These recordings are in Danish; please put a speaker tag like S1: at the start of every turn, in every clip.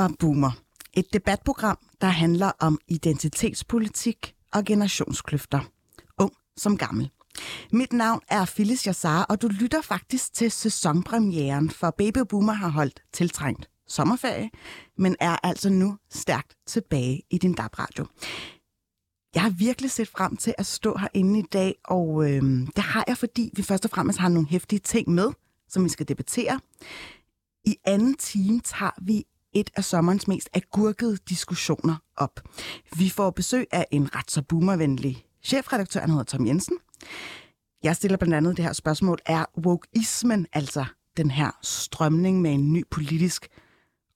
S1: Og
S2: Boomer. Et debatprogram, der handler om identitetspolitik og generationskløfter. Ung som gammel. Mit navn er Phyllis Jassar, og du lytter faktisk til sæsonpremieren, for Baby Boomer har holdt tiltrængt sommerferie, men er altså nu stærkt tilbage i din DAB-radio. Jeg har virkelig set frem til at stå herinde i dag, og øh, det har jeg, fordi vi først og fremmest har nogle hæftige ting med, som vi skal debattere. I anden time tager vi et af sommerens mest agurkede diskussioner op. Vi får besøg af en ret så boomervenlig chefredaktør, han hedder Tom Jensen. Jeg stiller blandt andet det her spørgsmål, er wokeismen, altså den her strømning med en ny politisk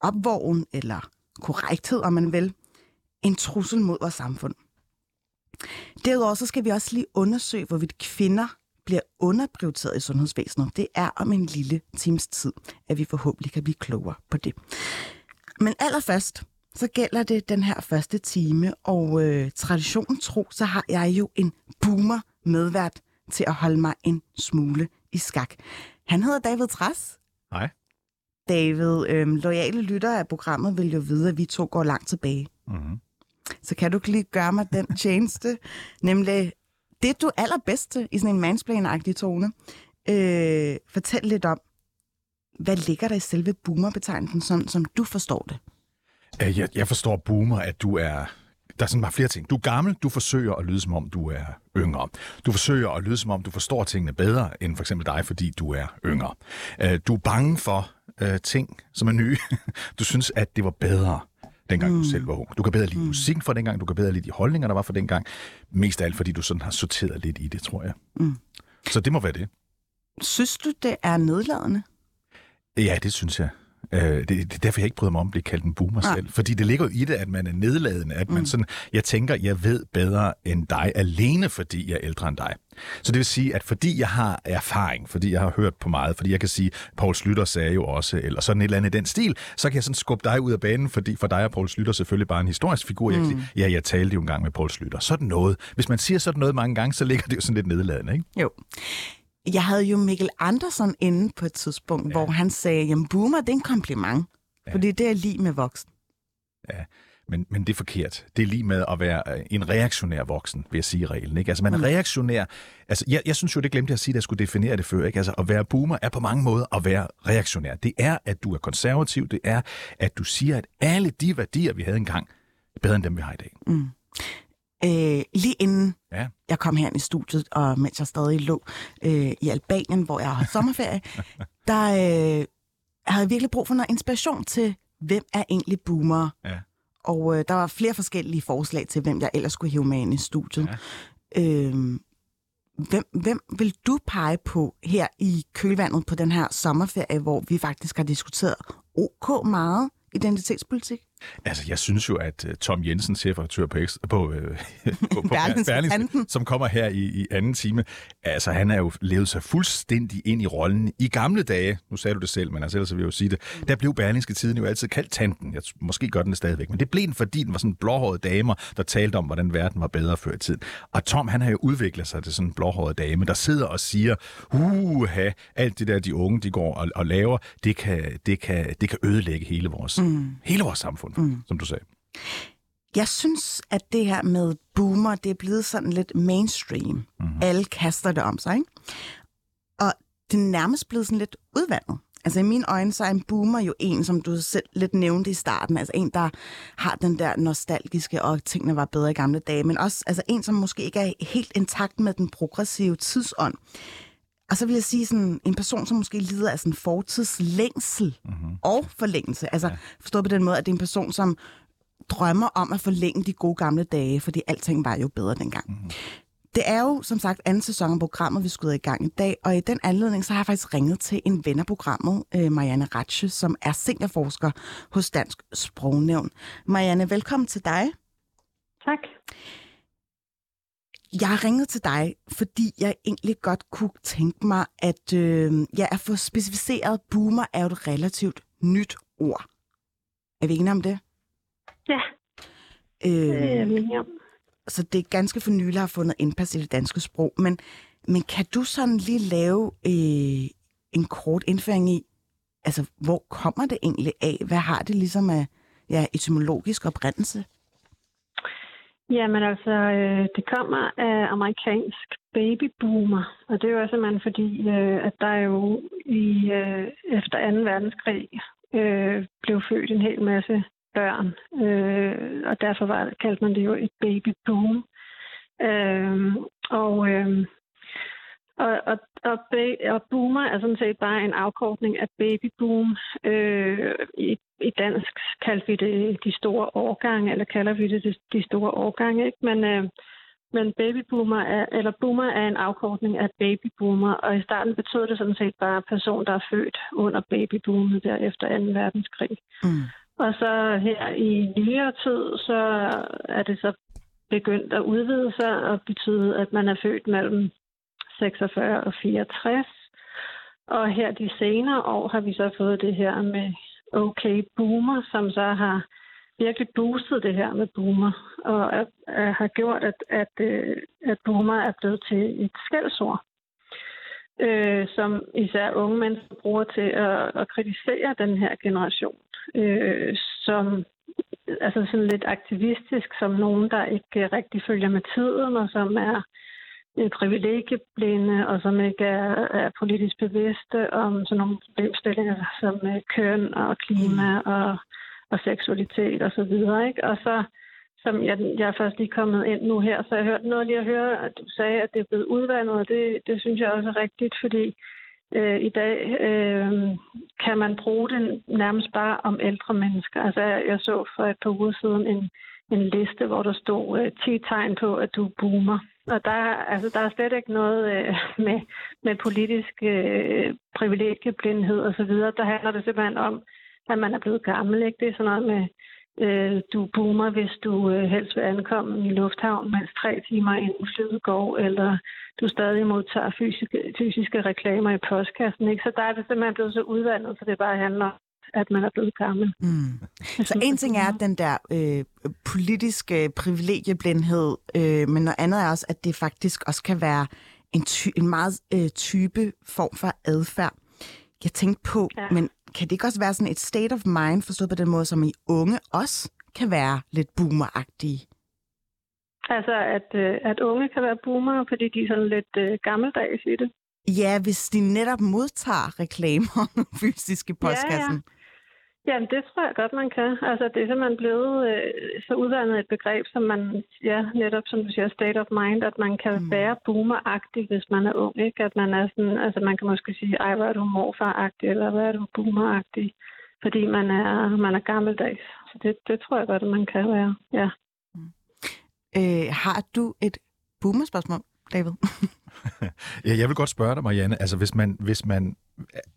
S2: opvågen eller korrekthed, om man vil, en trussel mod vores samfund? Derudover så skal vi også lige undersøge, hvorvidt kvinder bliver underprioriteret i sundhedsvæsenet. Det er om en lille times tid, at vi forhåbentlig kan blive klogere på det. Men allerførst, så gælder det den her første time, og øh, traditionen tro, så har jeg jo en boomer medvært til at holde mig en smule i skak. Han hedder David Træs.
S3: Hej.
S2: David, øh, loyale lytter af programmet vil jo vide, at vi to går langt tilbage.
S3: Mm-hmm.
S2: Så kan du lige gøre mig den tjeneste, nemlig det, du er allerbedst til i sådan en mansplain-agtig tone. Øh, fortæl lidt om, hvad ligger der i selve boomer-betegnelsen, sådan som du forstår det?
S3: Øh, Jeg, jeg forstår, boomer, at du er... Der er sådan bare flere ting. Du er gammel, du forsøger at lyde som om, du er yngre. Du forsøger at lyde som om, du forstår tingene bedre end for eksempel dig, fordi du er yngre. Øh, Du er bange for øh, ting, som er nye. Du synes, at det var bedre, dengang mm. du selv var ung. Du kan bedre lide mm. musikken fra dengang, du kan bedre lide de holdninger, der var fra dengang. Mest af alt, fordi du sådan har sorteret lidt i det, tror jeg.
S2: Mm.
S3: Så det må være det.
S2: Synes du, det er nedladende?
S3: Ja, det synes jeg. Øh, det, det er derfor, jeg ikke bryder mig om at blive kaldt en boomer
S2: Nej.
S3: selv. Fordi det ligger jo i det, at man er nedladende. At man sådan, jeg tænker, jeg ved bedre end dig, alene fordi jeg er ældre end dig. Så det vil sige, at fordi jeg har erfaring, fordi jeg har hørt på meget, fordi jeg kan sige, Paul Slytter sagde jo også, eller sådan et eller andet i den stil, så kan jeg sådan skubbe dig ud af banen, fordi for dig er Paul Slytter selvfølgelig bare en historisk figur. Jeg kan sige, ja, jeg talte jo engang med Paul Slytter. Sådan noget. Hvis man siger sådan noget mange gange, så ligger det jo sådan lidt nedladende, ikke?
S2: Jo. Jeg havde jo Mikkel Andersen inde på et tidspunkt, ja. hvor han sagde, jamen boomer, det er en kompliment. Ja. Fordi det er lige med voksen.
S3: Ja, men, men det er forkert. Det er lige med at være øh, en reaktionær voksen, vil jeg sige reglen. Ikke? Altså man er reaktionær. Altså, jeg, jeg synes jo, det glemte jeg at sige, at jeg skulle definere det før. Ikke? Altså at være boomer er på mange måder at være reaktionær. Det er, at du er konservativ. Det er, at du siger, at alle de værdier, vi havde engang, er bedre end dem, vi har i dag.
S2: Øh, lige inden
S3: Ja.
S2: jeg kom her i studiet, og mens jeg stadig lå øh, i Albanien, hvor jeg har sommerferie, der øh, havde jeg virkelig brug for noget inspiration til, hvem er egentlig boomer?
S3: Ja.
S2: Og øh, der var flere forskellige forslag til, hvem jeg ellers skulle hive med ind i studiet. Ja. Øh, hvem, hvem vil du pege på her i kølvandet på den her sommerferie, hvor vi faktisk har diskuteret OK meget identitetspolitik?
S3: Altså, jeg synes jo, at uh, Tom Jensen, chefredaktør på, Ekstra- på, uh, på, på
S2: Berlingske
S3: som kommer her i, i anden time, altså han er jo levet sig fuldstændig ind i rollen. I gamle dage, nu sagde du det selv, men altså ellers vil jeg jo sige det, der blev Berlingske Tiden jo altid kaldt tanten. Jeg, måske gør den det stadigvæk, men det blev den, fordi den var sådan en blåhåret damer, der talte om, hvordan verden var bedre før i tiden. Og Tom, han har jo udviklet sig til sådan en blåhåret dame, der sidder og siger, uha, alt det der, de unge, de går og, og laver, det kan, det, kan, det kan ødelægge hele vores, mm. hele vores samfund, mm. som du sagde.
S2: Jeg synes, at det her med boomer, det er blevet sådan lidt mainstream. Mm-hmm. Alle kaster det om sig, ikke? Og det er nærmest blevet sådan lidt udvandet. Altså i mine øjne, så er en boomer jo en, som du selv lidt nævnte i starten. Altså en, der har den der nostalgiske, og tingene var bedre i gamle dage. Men også altså en, som måske ikke er helt intakt med den progressive tidsånd. Og så vil jeg sige sådan en person, som måske lider af sådan fortidslængsel mm-hmm. og forlængelse. Altså ja. forstået på den måde, at det er en person, som drømmer om at forlænge de gode gamle dage, fordi alting var jo bedre dengang. Mm. Det er jo, som sagt, anden sæson af programmet, vi skulle i gang i dag, og i den anledning, så har jeg faktisk ringet til en ven af programmet, øh, Marianne Ratche, som er seniorforsker hos Dansk Sprognævn. Marianne, velkommen til dig.
S4: Tak.
S2: Jeg har ringet til dig, fordi jeg egentlig godt kunne tænke mig, at øh, jeg er for specificeret, boomer er jo et relativt nyt ord. Er vi enige om det?
S4: Ja,
S2: Øh,
S4: enige om.
S2: så det er ganske for nylig har fundet indpas i det danske sprog. Men, men kan du sådan lige lave øh, en kort indføring i, altså hvor kommer det egentlig af? Hvad har det ligesom af ja, etymologisk oprindelse?
S4: Jamen altså, øh, det kommer af amerikansk babyboomer, og det er jo simpelthen fordi, øh, at der jo i øh, efter 2. verdenskrig øh, blev født en hel masse børn, øh, og derfor var, kaldte man det jo et babyboom. Øh, og, øh, og, og, og, og boomer er sådan set bare en afkortning af babyboom. Øh, i, I dansk kalder vi det de store årgange, eller kalder vi det de, de store årgange, ikke? Men, øh, men babyboomer er, eller boomer er en afkortning af babyboomer, og i starten betød det sådan set bare person, der er født under babyboomet der efter 2. verdenskrig.
S2: Mm.
S4: Og så her i nyere tid, så er det så begyndt at udvide sig og betyde, at man er født mellem 46 og 64. Og her de senere år har vi så fået det her med okay boomer, som så har virkelig boostet det her med boomer, og har gjort, at, at, øh, at boomer er blevet til et skældsord, øh, som især unge mennesker bruger til at, at kritisere den her generation, øh, som altså sådan lidt aktivistisk, som nogen, der ikke rigtig følger med tiden, og som er privilegieblinde, og som ikke er, er politisk bevidste om sådan nogle problemstillinger som øh, køn og klima og, og seksualitet og så videre. Ikke? Og så, som jeg, jeg er først lige kommet ind nu her, så jeg hørte noget lige at høre, at du sagde, at det er blevet udvandet, og det, det synes jeg også er rigtigt, fordi øh, i dag øh, kan man bruge det nærmest bare om ældre mennesker. Altså, jeg, jeg så for et par uger siden en, en liste, hvor der stod øh, 10 tegn på, at du er boomer. Og der, altså, der er slet ikke noget øh, med, med politisk øh, privilegieblindhed osv. Der handler det simpelthen om, at man er blevet gammel. Ikke? Det er sådan noget med, øh, du boomer, hvis du øh, helst vil ankomme i lufthavn, mens tre timer inden flyet går, eller du stadig modtager fysiske, fysiske reklamer i postkassen. Ikke? Så der er det simpelthen blevet så udvandet, så det bare handler om, at man er blevet gammel.
S2: Mm. Så en ting er den der øh, politiske privilegieblindhed, øh, men noget andet er også, at det faktisk også kan være en, ty- en meget øh, type form for adfærd. Jeg tænkte på, ja.
S4: Ja.
S2: men kan det ikke også være sådan et state of mind, forstået på den måde, som i unge også kan være lidt boomeragtige?
S4: Altså, at, øh, at unge kan være boomer, fordi de er sådan lidt øh, gammeldags i det.
S2: Ja, hvis de netop modtager reklamer fysisk i postkassen.
S4: Jamen, det tror jeg godt, man kan. Altså, det er simpelthen blevet øh, så udvandet et begreb, som man, ja, netop som du siger, state of mind, at man kan
S2: Mm.
S4: mm. være boomeragtig, hvis man er ung, ikke? At man er sådan, altså man kan måske sige, ej, hvor er du morfaragtig, eller hvad er du boomeragtig, fordi man er, man er gammeldags. Så det, det tror jeg godt, at man kan være, ja.
S2: Øh, har du et boomerspørgsmål, David?
S3: Ja, jeg vil godt spørge dig, Marianne, altså hvis man, hvis man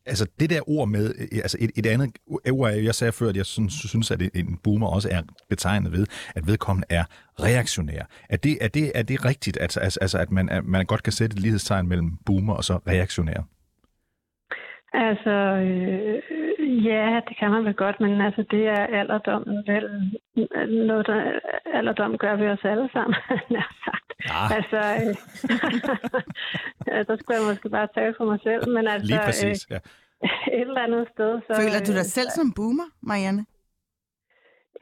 S3: altså det der ord med, altså et, et andet ord, jeg sagde før, at jeg synes, synes, at en boomer også er betegnet ved, at vedkommende er reaktionær. Er det, er det, er det rigtigt, altså, altså, altså at man, at man godt kan sætte et lighedstegn mellem boomer og så reaktionær?
S4: Altså, øh, ja, det kan man vel godt, men altså, det er alderdommen vel noget, der alderdom gør ved os alle sammen, nær sagt.
S3: Ja.
S4: Altså, øh, ja, der skulle jeg måske bare tale for mig selv, men altså,
S3: Lige præcis, ja.
S4: øh, et eller andet sted, så...
S2: Føler du dig
S4: øh,
S2: selv som boomer, Marianne?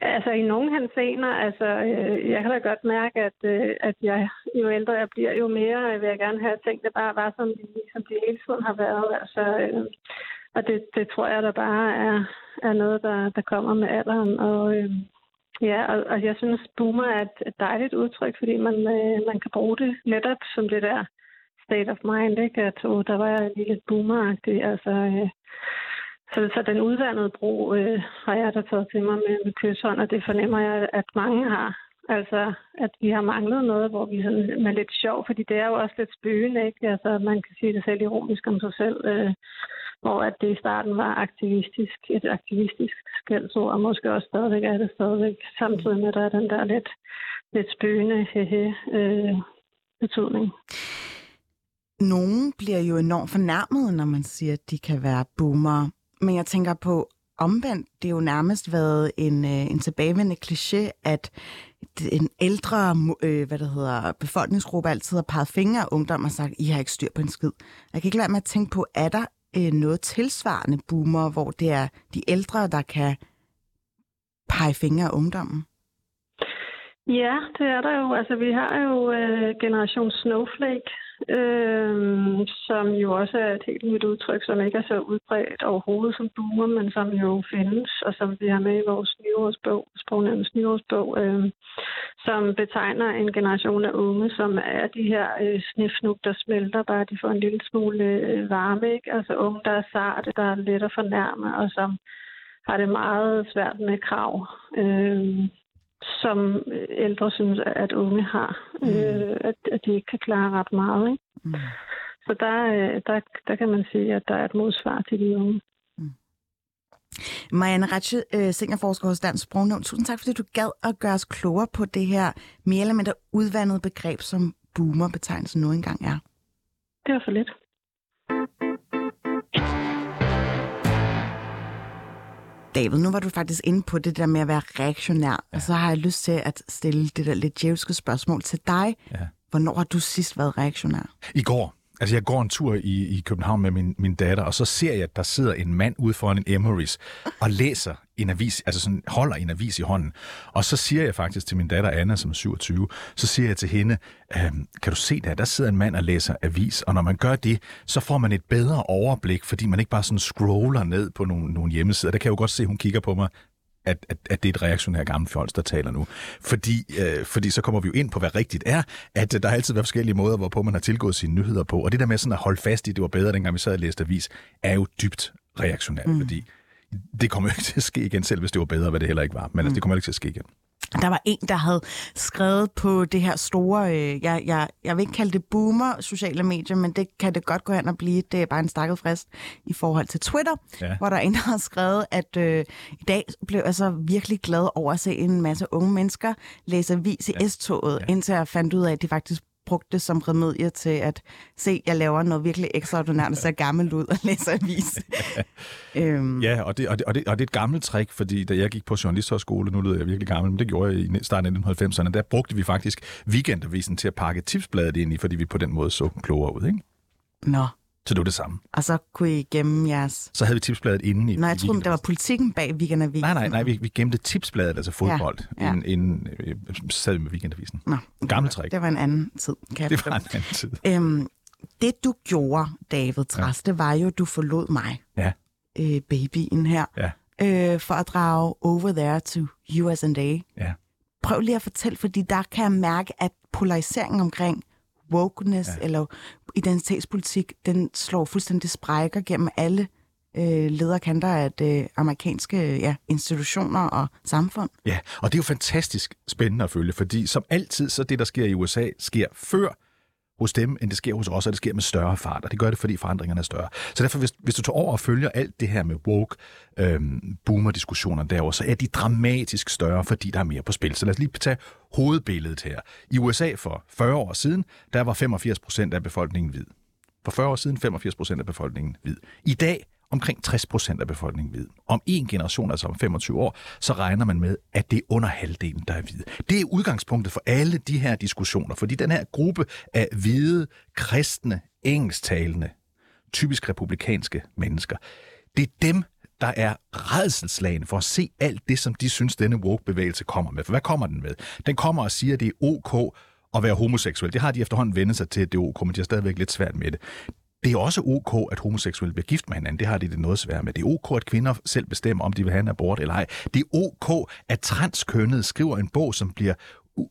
S4: Altså i nogle hensener, altså øh, jeg kan da godt mærke, at, øh, at jeg, jo ældre jeg bliver, jo mere øh, vil jeg gerne have tænkt, det bare var, som de, som de hele tiden har været. Altså, øh, og det, det tror jeg, der bare er, er noget, der, der kommer med alderen. Og, øh, ja, og, og jeg synes, boomer er et, et dejligt udtryk, fordi man, øh, man kan bruge det netop som det der state of mind, ikke? At oh, der var jeg lige lidt boomer Altså, øh, så, så den udvandede bro øh, har jeg da taget til mig med, med kysshånd, og det fornemmer jeg, at mange har. Altså, at vi har manglet noget, hvor vi sådan med lidt sjov, fordi det er jo også lidt spøgende, ikke? Altså, man kan sige det selv ironisk om sig selv, øh, hvor at det i starten var aktivistisk, et aktivistisk skældsord, og måske også stadigvæk er det stadigvæk, samtidig med, at der er den der lidt, lidt spøgende hehe, øh, betydning.
S2: Nogle bliver jo enormt fornærmet, når man siger, at de kan være boomer. Men jeg tænker på, omvendt, det er jo nærmest været en, øh, en tilbagevendende kliché, at en ældre øh, hvad det hedder, befolkningsgruppe altid har peget fingre af ungdom og sagt, I har ikke styr på en skid. Jeg kan ikke lade mig at tænke på, er der øh, noget tilsvarende boomer, hvor det er de ældre, der kan pege fingre af ungdommen?
S4: Ja, det er der jo. Altså, vi har jo øh, generation Snowflake, øh, som jo også er et helt nyt udtryk, som ikke er så udbredt overhovedet som boomer, men som jo findes, og som vi har med i vores nyårsbog, sprognævnens nyårsbog, øh, som betegner en generation af unge, som er de her øh, snifnuk, der smelter, bare de får en lille smule øh, varme, ikke? Altså unge, der er sarte, der er let at fornærme, og som har det meget svært med krav. Øh, som ældre synes, at unge har. Mm. Øh, at, at de ikke kan klare ret meget. Ikke? Mm. Så der, øh, der, der kan man sige, at der er et modsvar til de unge. Mm.
S2: Marianne Retsche, øh, seniorforsker hos Dansk Sprognævn. Tusind tak, fordi du gad at gøre os klogere på det her mere eller mindre udvandede begreb, som boomer-betegnelsen nu engang er.
S4: Det var for lidt.
S2: David, nu var du faktisk inde på det der med at være reaktionær, ja. og så har jeg lyst til at stille det der lidt djævske spørgsmål til dig. Ja. Hvornår har du sidst været reaktionær?
S3: I går. Altså, jeg går en tur i, i København med min, min datter, og så ser jeg, at der sidder en mand ude foran en Emery's og læser en avis, altså sådan holder en avis i hånden. Og så siger jeg faktisk til min datter Anna, som er 27, så siger jeg til hende, øhm, kan du se der, der sidder en mand og læser avis, og når man gør det, så får man et bedre overblik, fordi man ikke bare sådan scroller ned på nogle, nogle hjemmesider. Der kan jeg jo godt se, at hun kigger på mig, at, at, at det er et reaktionært gammelt fjols, der taler nu. Fordi, øh, fordi så kommer vi jo ind på, hvad rigtigt er, at der altid været forskellige måder, hvorpå man har tilgået sine nyheder på. Og det der med sådan at holde fast i, det var bedre, dengang vi sad og læste avis, er jo dybt reaktionært, mm. fordi det kommer jo ikke til at ske igen, selv hvis det var bedre, hvad det heller ikke var. Men altså, mm. det kommer ikke til at ske igen.
S2: Der var en, der havde skrevet på det her store, øh, jeg, jeg, jeg vil ikke kalde det boomer sociale medier, men det kan det godt gå hen og blive. Det er bare en stakket frist i forhold til Twitter, ja. hvor der er en, der har skrevet, at øh, i dag blev jeg så virkelig glad over at se en masse unge mennesker læse avis i ja. S-toget, ja. indtil jeg fandt ud af, at de faktisk brugt det som remedie til at se, jeg laver noget virkelig ekstraordinært, og ser gammelt ud og læser avis.
S3: øhm. Ja, og det, og, det, og, det, og det er et gammelt trick, fordi da jeg gik på journalisthøjskole, nu lyder jeg virkelig gammel, men det gjorde jeg i starten af 1990'erne, der brugte vi faktisk weekendavisen til at pakke tipsbladet ind i, fordi vi på den måde så klogere ud, ikke?
S2: Nå.
S3: Så det var det samme.
S2: Og så kunne I gemme jeres...
S3: Så havde vi tipsbladet inde i...
S2: Nej, jeg troede, der var politikken bag Weekendavisen.
S3: Nej, nej, nej, vi, vi gemte tipsbladet, altså fodbold, ja, ja. inden, inden øh, sad vi med Weekendavisen. Nå, Gammel træk.
S2: Det var en anden tid,
S3: kan Det var en anden tid.
S2: Øhm, det du gjorde, David Træs, ja. det var jo, at du forlod mig.
S3: Ja.
S2: Øh, babyen her.
S3: Ja.
S2: Øh, for at drage over there to USA.
S3: Ja.
S2: Prøv lige at fortælle, fordi der kan jeg mærke, at polariseringen omkring wokeness ja. eller identitetspolitik, den slår fuldstændig sprækker gennem alle øh, lederkanter af det amerikanske ja, institutioner og samfund.
S3: Ja, og det er jo fantastisk spændende at følge, fordi som altid, så det, der sker i USA, sker før hos dem, end det sker hos os, og det sker med større fart, og det gør det, fordi forandringerne er større. Så derfor, hvis, hvis du tager over og følger alt det her med woke, øhm, boomer-diskussioner derovre, så er de dramatisk større, fordi der er mere på spil. Så lad os lige tage hovedbilledet her. I USA for 40 år siden, der var 85 procent af befolkningen hvid. For 40 år siden 85 procent af befolkningen hvid. I dag omkring 60 procent af befolkningen hvid. Om en generation, altså om 25 år, så regner man med, at det er under halvdelen, der er hvide. Det er udgangspunktet for alle de her diskussioner, fordi den her gruppe af hvide, kristne, engelsktalende, typisk republikanske mennesker, det er dem, der er redselslagen for at se alt det, som de synes, denne woke-bevægelse kommer med. For hvad kommer den med? Den kommer og siger, at det er ok at være homoseksuel. Det har de efterhånden vendt sig til, at det er ok, men de har stadigvæk lidt svært med det. Det er også ok, at homoseksuelle bliver gift med hinanden. Det har de det noget svært med. Det er ok, at kvinder selv bestemmer, om de vil have en abort eller ej. Det er ok, at transkønnet skriver en bog, som bliver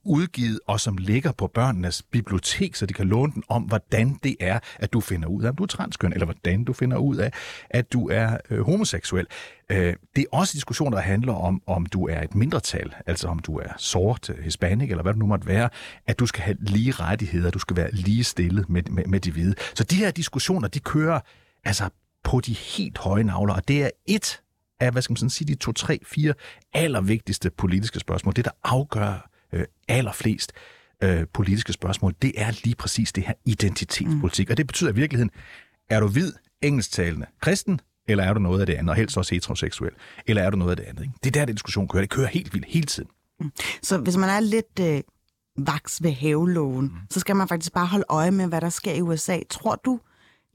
S3: udgivet, og som ligger på børnenes bibliotek, så de kan låne den om, hvordan det er, at du finder ud af, om du er transkøn, eller hvordan du finder ud af, at du er øh, homoseksuel. Øh, det er også diskussioner, der handler om, om du er et mindretal, altså om du er sort, hispanik, hispanic, eller hvad det nu måtte være, at du skal have lige rettigheder, du skal være lige stillet med, med, med de hvide. Så de her diskussioner, de kører altså på de helt høje navler, og det er et af, hvad skal man sådan sige, de to, tre, fire allervigtigste politiske spørgsmål. Det, der afgør øh, allerflest øh, politiske spørgsmål, det er lige præcis det her identitetspolitik. Mm. Og det betyder i virkeligheden, er du hvid, engelsktalende, kristen, eller er du noget af det andet, og helst også heteroseksuel, eller er du noget af det andet? Ikke? Det er der, det diskussion kører. Det kører helt vildt hele tiden.
S2: Så hvis man er lidt øh, vaks ved haveloven, mm. så skal man faktisk bare holde øje med, hvad der sker i USA. Tror du,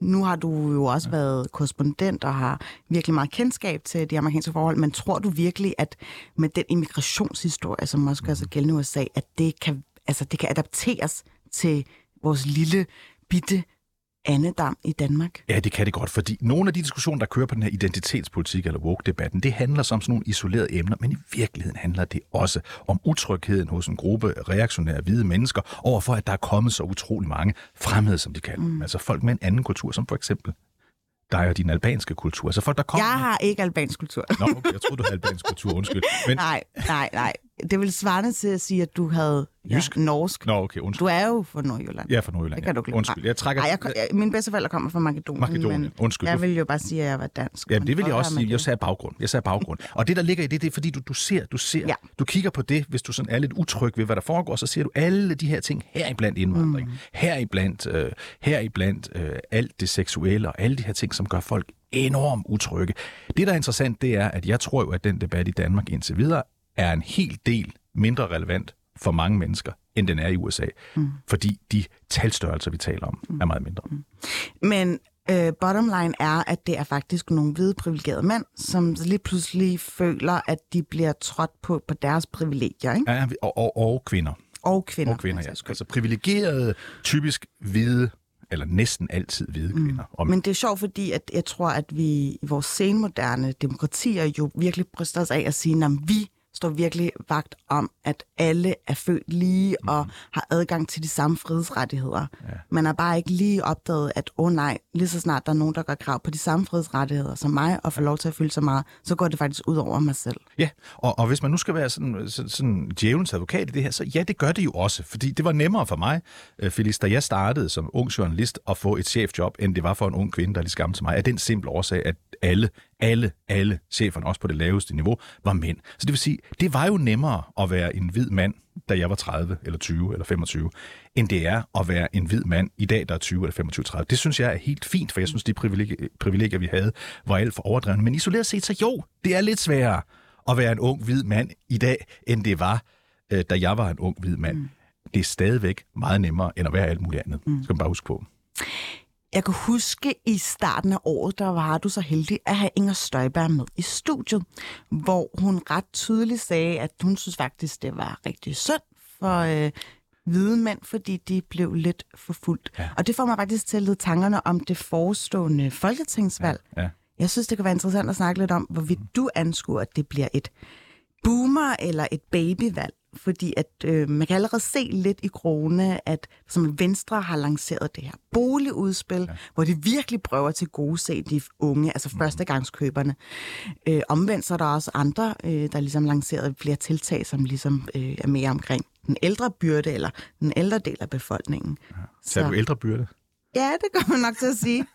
S2: nu har du jo også været korrespondent og har virkelig meget kendskab til de amerikanske forhold, men tror du virkelig, at med den immigrationshistorie, som også gør sig gældende i USA, at det kan, altså, det kan adapteres til vores lille, bitte andedam i Danmark?
S3: Ja, det kan det godt, fordi nogle af de diskussioner, der kører på den her identitetspolitik eller woke-debatten, det handler som sådan nogle isolerede emner, men i virkeligheden handler det også om utrygheden hos en gruppe reaktionære hvide mennesker overfor, at der er kommet så utrolig mange fremmede, som de kalder mm. Altså folk med en anden kultur, som for eksempel dig og din albanske kultur. Altså folk, der kommer...
S2: Jeg har ikke albansk kultur.
S3: Nå, okay, jeg troede, du havde albansk kultur, undskyld. Men...
S2: Nej, nej, nej. Det vil svare til at sige, at du havde
S3: Jysk?
S2: Ja, norsk.
S3: Nå, okay, undskyld.
S2: Du er jo fra Nordjylland.
S3: Er fra Nordjylland,
S2: Det kan
S3: ja.
S2: du glemme.
S3: Undskyld, jeg trækker...
S2: Ej, jeg, jeg, mine bedsteforældre kommer fra Makedonien,
S3: Makedonien,
S2: men
S3: undskyld.
S2: jeg vil jo bare sige, at jeg var dansk.
S3: Ja, det vil jeg også sige. Jeg sagde baggrund. Jeg sagde baggrund. Og det, der ligger i det, det er, fordi du, du ser, du ser,
S2: Ja.
S3: du kigger på det, hvis du sådan er lidt utryg ved, hvad der foregår, så ser du alle de her ting heriblandt indvandring, mm. heriblandt, øh, heriblandt øh, alt det seksuelle og alle de her ting, som gør folk enormt utrygge. Det, der er interessant, det er, at jeg tror jo, at den debat i Danmark indtil videre er en hel del mindre relevant for mange mennesker, end den er i USA. Mm. Fordi de talstørrelser, vi taler om, er meget mindre. Mm.
S2: Men øh, bottom line er, at det er faktisk nogle hvide privilegerede mænd, som lige pludselig føler, at de bliver trådt på på deres privilegier, ikke?
S3: Ja, og, og, og kvinder.
S2: Og kvinder.
S3: Og kvinder,
S2: for
S3: ja. Altså privilegerede, typisk hvide, eller næsten altid hvide kvinder. Og
S2: Men det er sjovt, fordi at jeg tror, at vi i vores senmoderne demokratier jo virkelig bryster os af at sige, at vi står virkelig vagt om, at alle er født lige
S3: Mhm.
S2: og har adgang til de samme frihedsrettigheder. Ja. Man har bare ikke lige opdaget, at åh oh nej, lige så snart der er nogen, der gør krav på de samme frihedsrettigheder som mig og får lov til at føle så meget, så går det faktisk ud over mig selv.
S3: Ja, og, og hvis man nu skal være sådan, sådan, sådan djævelens advokat i det her, så ja, det gør det jo også. Fordi det var nemmere for mig, øh, Felix, da jeg startede som ung journalist, at få et chefjob, end det var for en ung kvinde, der er lige til mig. Af den simple årsag, at alle, alle, alle cheferne, også på det laveste niveau, var mænd. Så det vil sige, det var jo nemmere at være en hvid mand, da jeg var 30, eller 20, eller 25, end det er at være en hvid mand i dag, der er 20 eller 25, 30. Det synes jeg er helt fint, for jeg synes, de privilegier, privilegier vi havde, var alt for overdrevne. Men isoleret set, så jo, det er lidt sværere at være en ung hvid mand i dag, end det var, øh, da jeg var en ung hvid mand. Mm. Det er stadigvæk meget nemmere, end at være alt muligt andet. Mm. Skal man bare huske på.
S2: Jeg kan huske i starten af året, der var du så heldig at have Inger Støjberg med i studiet, hvor hun ret tydeligt sagde, at hun synes faktisk, det var rigtig synd for øh, hvide mænd, fordi de blev lidt forfulgt. Ja. Og det får mig faktisk til at lede tankerne om det forestående folketingsvalg.
S3: Ja.
S2: Jeg synes, det kan være interessant at snakke lidt om, hvorvidt du anskuer, at det bliver et boomer- eller et babyvalg. Fordi at øh, man kan allerede se lidt i krone, at som Venstre har lanceret det her boligudspil, ja. hvor de virkelig prøver til gode se de unge, altså førstegangskøberne. Øh, omvendt så er der også andre, øh, der ligesom lanceret flere tiltag, som ligesom øh, er mere omkring den ældre byrde, eller den ældre del af befolkningen.
S3: Så er du ældrebyrde?
S2: Ja, det kommer man nok til at sige.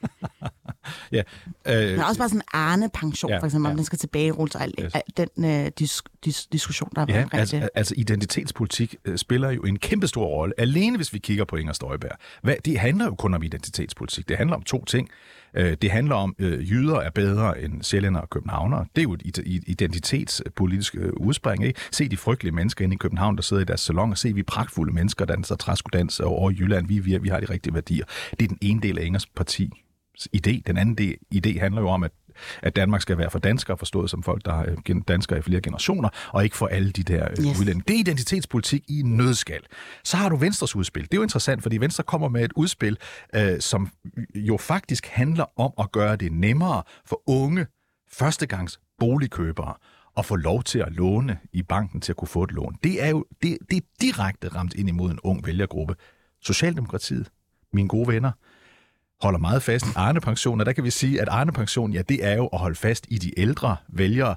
S3: Ja. Øh,
S2: Men også bare sådan en Arne-pension,
S3: Ja,
S2: for eksempel,
S3: ja.
S2: om den skal tilbage og al,
S3: Yes.
S2: den øh, dis, dis, diskussion, der har været
S3: Ja,
S2: omkring
S3: altså, altså identitetspolitik øh, spiller jo en kæmpe stor rolle, alene hvis vi kigger på Inger Støjberg. Hvad, det handler jo kun om identitetspolitik. Det handler om to ting. Øh, det handler om, øh, jyder er bedre end sjællænder og københavnere. Det er jo et identitetspolitisk øh, udspring. Ikke? Se de frygtelige mennesker inde i København, der sidder i deres salon, og se vi pragtfulde mennesker, der danser træskodans øh, over Jylland. Vi, vi, vi har de rigtige værdier. Det er den ene del af Ingers parti idé. Den anden idé handler jo om, at, at Danmark skal være for danskere, forstået som folk, der er gen- danskere i flere generationer, og ikke for alle de der yes.
S2: Yes.
S3: udlændinge. Det er identitetspolitik i nødskal. Så har du Venstres udspil. Det er jo interessant, fordi Venstre kommer med et udspil, øh, som jo faktisk handler om at gøre det nemmere for unge førstegangs boligkøbere at få lov til at låne i banken til at kunne få et lån. Det er jo det, det er direkte ramt ind imod en ung vælgergruppe. Socialdemokratiet, mine gode venner, holder meget fast i Arne-pension, og der kan vi sige, at Arne-pension, ja, det er jo at holde fast i de ældre vælgere,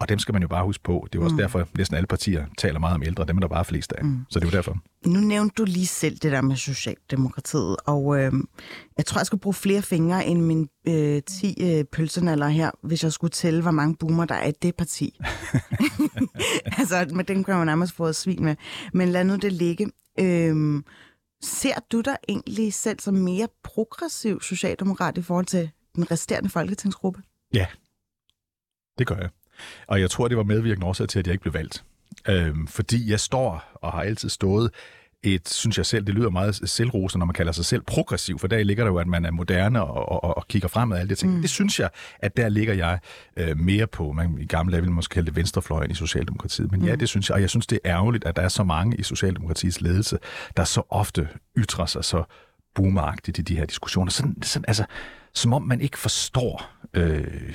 S3: og dem skal man jo bare huske på. Det er jo også mm. derfor, at næsten alle partier taler meget om ældre. Dem er der bare flest af. Mm. Så det er jo derfor.
S2: Nu nævnte du lige selv det der med Socialdemokratiet, og øh, jeg tror, jeg skal bruge flere fingre end min øh, 10 øh, pølsenaller her, hvis jeg skulle tælle, hvor mange boomer der er i det parti. altså, med den kan jo nærmest få et svin med. Men lad nu det ligge. Øh, ser du dig egentlig selv som mere progressiv socialdemokrat i forhold til den resterende folketingsgruppe?
S3: Ja, det gør jeg. Og jeg tror, det var medvirkende årsag til, at jeg ikke blev valgt. Øhm, fordi jeg står og har altid stået et, synes jeg selv, det lyder meget selvrosende, når man kalder sig selv progressiv, for der ligger der jo, at man er moderne og, og, og kigger fremad og alle de ting. Mm. Det synes jeg, at der ligger jeg øh, mere på, man i gamle dage ville måske kalde det venstrefløjen i Socialdemokratiet, men mm. ja, det synes jeg, og jeg synes, det er ærgerligt, at der er så mange i Socialdemokratiets ledelse, der så ofte ytrer sig så boomeragtigt i de her diskussioner. Sådan, sådan, altså, som om man ikke forstår... Øh,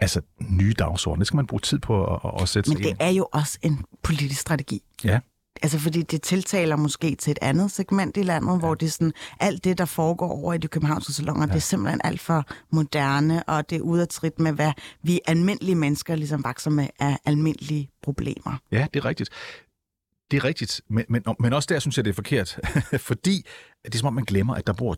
S3: altså nye dagsordner. Det skal man bruge tid på at, at sætte
S2: Men
S3: sig
S2: det
S3: ind.
S2: er jo også en politisk strategi.
S3: Ja.
S2: Altså fordi det tiltaler måske til et andet segment i landet, ja. hvor det er sådan, alt det, der foregår over i de københavnske salonger, ja. det er simpelthen alt for moderne, og det er ude af trit med, hvad vi almindelige mennesker ligesom vokser med af almindelige problemer.
S3: Ja, det er rigtigt. Det er rigtigt, men, men, men også der synes jeg, det er forkert. Fordi det er som om, man glemmer, at der bor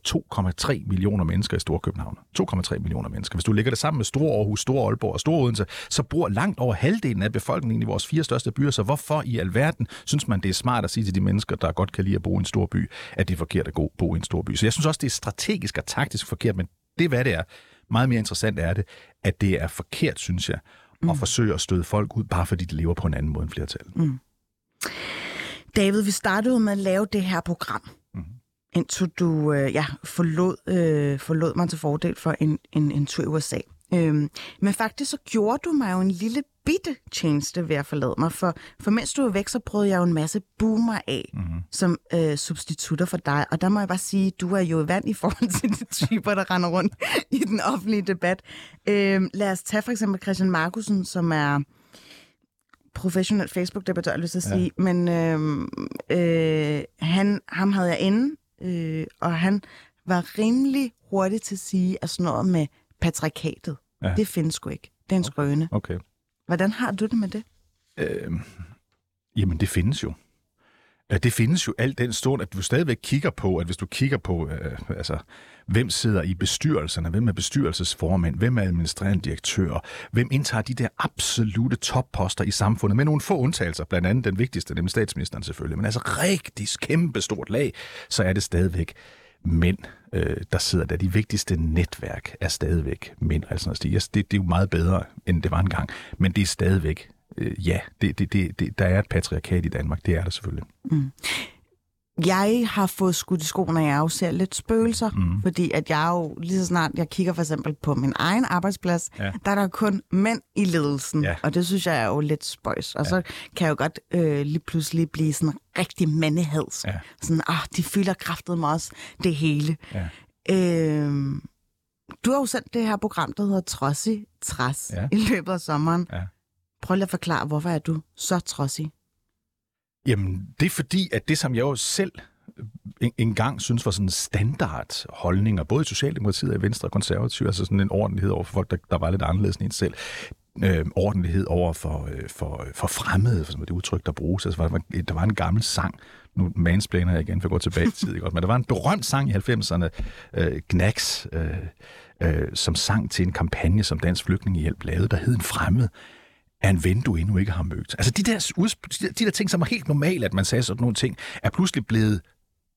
S3: 2,3 millioner mennesker i Storkøbenhavn. 2,3 millioner mennesker. Hvis du lægger det sammen med Store Aarhus, Store Aalborg og Store Odense, så bor langt over halvdelen af befolkningen i vores fire største byer. Så hvorfor i alverden synes man, det er smart at sige til de mennesker, der godt kan lide at bo i en stor by, at det er forkert at bo i en stor by? Så jeg synes også, det er strategisk og taktisk forkert, men det er, hvad det er. Meget mere interessant er det, at det er forkert, synes jeg, at mm. forsøge at støde folk ud, bare fordi de lever på en anden måde end flertallet.
S2: Mm. David, vi startede med at lave det her program, mm-hmm. indtil du øh, ja, forlod, øh, forlod mig til fordel for en, en, en tur i USA. Øhm, men faktisk så gjorde du mig jo en lille bitte tjeneste ved at forlade mig, for, for mens du var væk, så prøvede jeg jo en masse boomer af mm-hmm. som øh, substitutter for dig. Og der må jeg bare sige, du er jo vand i forhold til de typer, der render rundt i den offentlige debat. Øhm, lad os tage for eksempel Christian Markusen, som er professionel Facebook-debattør, lyst at sige, ja. men øh, øh, han, ham havde jeg inde, øh, og han var rimelig hurtig til at sige, at sådan noget med patriarkatet, ja. det findes sgu ikke. Det er en skrøne.
S3: Okay.
S2: Hvordan har du det med det?
S3: Øh, jamen, det findes jo. Det findes jo alt den stund, at du stadigvæk kigger på, at hvis du kigger på, øh, altså, hvem sidder i bestyrelserne, hvem er bestyrelsesformænd, hvem er administrerende direktør, hvem indtager de der absolute topposter i samfundet, med nogle få undtagelser, blandt andet den vigtigste, nemlig statsministeren selvfølgelig, men altså rigtig kæmpe stort lag, så er det stadigvæk mænd, øh, der sidder der. De vigtigste netværk er stadigvæk mænd. Altså, det, det, det er jo meget bedre, end det var engang, men det er stadigvæk øh, ja, det, det, det, det, der er et patriarkat i Danmark. Det er der selvfølgelig.
S2: Mm. Jeg har fået skudt i skoene, at jeg jo ser lidt spøgelser, mm. fordi at jeg jo lige så snart, jeg kigger for eksempel på min egen arbejdsplads, ja. der er der kun mænd i ledelsen, ja. og det synes jeg er jo lidt spøjs. Og ja. så kan jeg jo godt øh, lige pludselig blive sådan rigtig mandehadsk. Ja. Sådan, ah, de fylder kraftet med os, det hele. Ja. Øh, du har jo sendt det her program, der hedder Trossi Træs, ja. i løbet af sommeren. Ja. Prøv lige at forklare, hvorfor er du så trodsig?
S3: Jamen, det er fordi, at det, som jeg jo selv en, en gang synes var sådan standard holdninger, både i Socialdemokratiet og Venstre og Konservative, altså sådan en ordentlighed over for folk, der, der var lidt anderledes end en selv. Øh, ordentlighed over for, øh, for, for fremmede, for det udtryk, der bruges. Altså, var, der var en gammel sang, nu mansplaner jeg igen for at gå tilbage i tid, ikke? men der var en berømt sang i 90'erne, øh, Knacks, øh, øh, som sang til en kampagne, som Dansk Flygtningehjælp lavede, der hed en fremmed er en ven, du endnu ikke har mødt. Altså de der, de der ting, som er helt normale, at man sagde sådan nogle ting, er pludselig blevet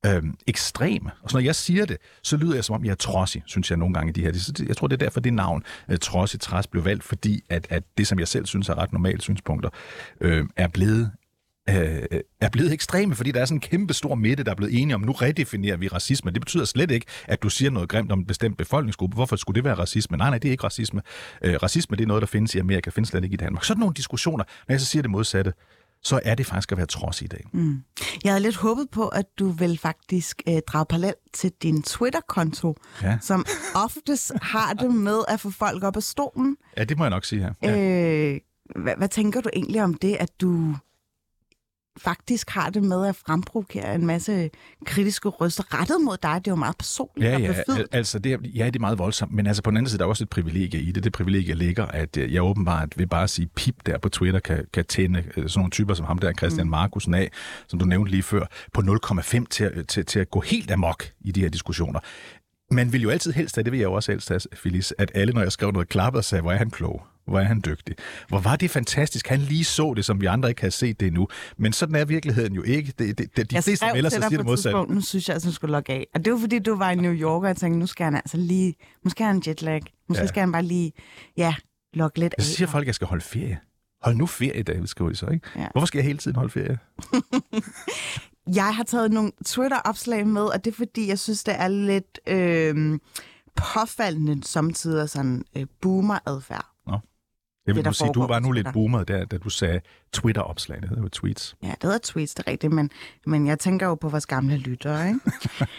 S3: øhm, ekstreme. Og så når jeg siger det, så lyder jeg som om, jeg er trodsig, synes jeg nogle gange i de her. Jeg tror, det er derfor, det navn, øh, trodsig træs, blev valgt, fordi at, at det, som jeg selv synes er ret normale synspunkter, øh, er blevet øh, er blevet ekstreme, fordi der er sådan en kæmpe stor midte, der er blevet enige om, nu redefinerer vi racisme. Det betyder slet ikke, at du siger noget grimt om en bestemt befolkningsgruppe. Hvorfor skulle det være racisme? Nej, nej, det er ikke racisme. Øh, racisme det er noget, der findes i Amerika, findes slet ikke i Danmark. Sådan nogle diskussioner, når jeg så siger det modsatte, så er det faktisk at være trods i dag. Mm.
S2: Jeg havde lidt håbet på, at du vil faktisk øh, drage parallel til din Twitter-konto, ja. som oftest har det med at få folk op af stolen.
S3: Ja, det må jeg nok sige her. Ja. Øh,
S2: hvad, hvad tænker du egentlig om det, at du faktisk har det med at fremprovokere en masse kritiske røster rettet mod dig? Det er jo meget personligt
S3: Ja,
S2: og
S3: ja, al- altså det, er- ja, det er meget voldsomt, men altså på den anden side, der er også et privilegie i det. Det privilegie ligger, at øh, jeg åbenbart vil bare at sige pip der på Twitter, kan, kan tænde øh, sådan nogle typer som ham der, Christian mm. Markusen af, som du nævnte lige før, på 0,5 til, til, til at gå helt amok i de her diskussioner. Man vil jo altid helst have, det vil jeg jo også helst have, Phyllis, at alle, når jeg skrev noget, klappede og sagde, hvor er han klog, hvor er han dygtig. Hvor var det fantastisk. Han lige så det, som vi andre ikke havde set det endnu. Men sådan er virkeligheden jo ikke. Det, det, det, de
S2: jeg
S3: fleste melder sig siger det
S2: et
S3: modsatte.
S2: nu synes jeg, at jeg skulle logge af. Og det var fordi, du var i New York, og jeg tænkte, nu skal han altså lige, nu skal han jetlag. Måske
S3: Ja.
S2: skal han bare lige, ja, logge lidt
S3: Jeg
S2: af.
S3: siger folk, at jeg skal holde ferie. Hold nu ferie, David, skriver de så, ikke?
S2: Ja.
S3: Hvorfor skal jeg hele tiden holde ferie?
S2: Jeg har taget nogle Twitter-opslag med, og det er fordi, jeg synes, det er lidt øh, påfaldende samtidig sådan øh, boomer-adfærd.
S3: Jeg vil
S2: Det,
S3: nu sige, du var nu lidt boomer, der, da du sagde Twitter-opslag. Det hedder jo tweets.
S2: Ja, det hedder tweets, det er rigtigt, men, men jeg tænker jo på vores gamle lyttere, ikke?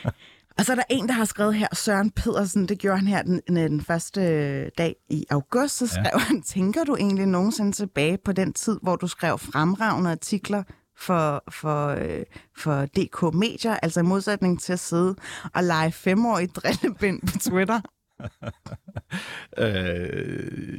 S2: og så er der en, der har skrevet her, Søren Pedersen, det gjorde han her den, den første dag i august, så skrev ja. han, tænker du egentlig nogensinde tilbage på den tid, hvor du skrev fremragende artikler for, for, øh, for DK Medier, altså i modsætning til at sidde og lege femårig drillebind på Twitter?
S3: Øh,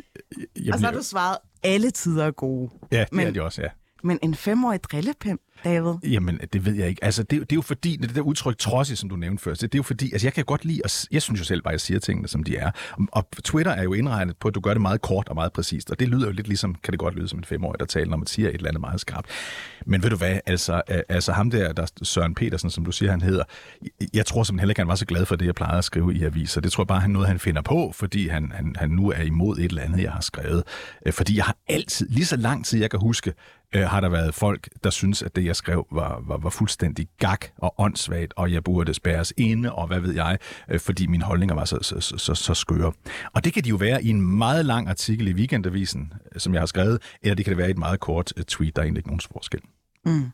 S3: jamen,
S2: og så har du svaret, alle tider er gode.
S3: Ja, det
S2: men-
S3: er de også, ja.
S2: Men en femårig drillepind, David?
S3: Jamen, det ved jeg ikke. Altså, det, det er jo fordi, det der udtryk trodsig, som du nævnte først, det, det er jo fordi, altså jeg kan godt lide, at, jeg synes jo selv bare, at jeg siger tingene, som de er. Og, og Twitter er jo indregnet på, at du gør det meget kort og meget præcist, og det lyder jo lidt ligesom, kan det godt lyde som en femårig, der taler, når man siger et eller andet meget skarpt. Men ved du hvad, altså, altså ham der, der Søren Petersen, som du siger, han hedder, jeg, tror simpelthen heller ikke, han var så glad for det, jeg plejede at skrive i aviser. Det tror jeg bare, han noget, han finder på, fordi han, han, han nu er imod et eller andet, jeg har skrevet. Øh, fordi jeg har altid, lige så lang tid jeg kan huske, øh, har der været folk, der synes, at det, jeg skrev, var, var, var fuldstændig gak og åndssvagt, og jeg burde spærres inde, og hvad ved jeg, øh, fordi mine holdninger var så, så, så, så, så skøre. Og det kan de jo være i en meget lang artikel i Weekendavisen, øh, som jeg har skrevet, eller det kan det være i et meget kort øh, tweet, der er egentlig ikke nogen forskel. Mm.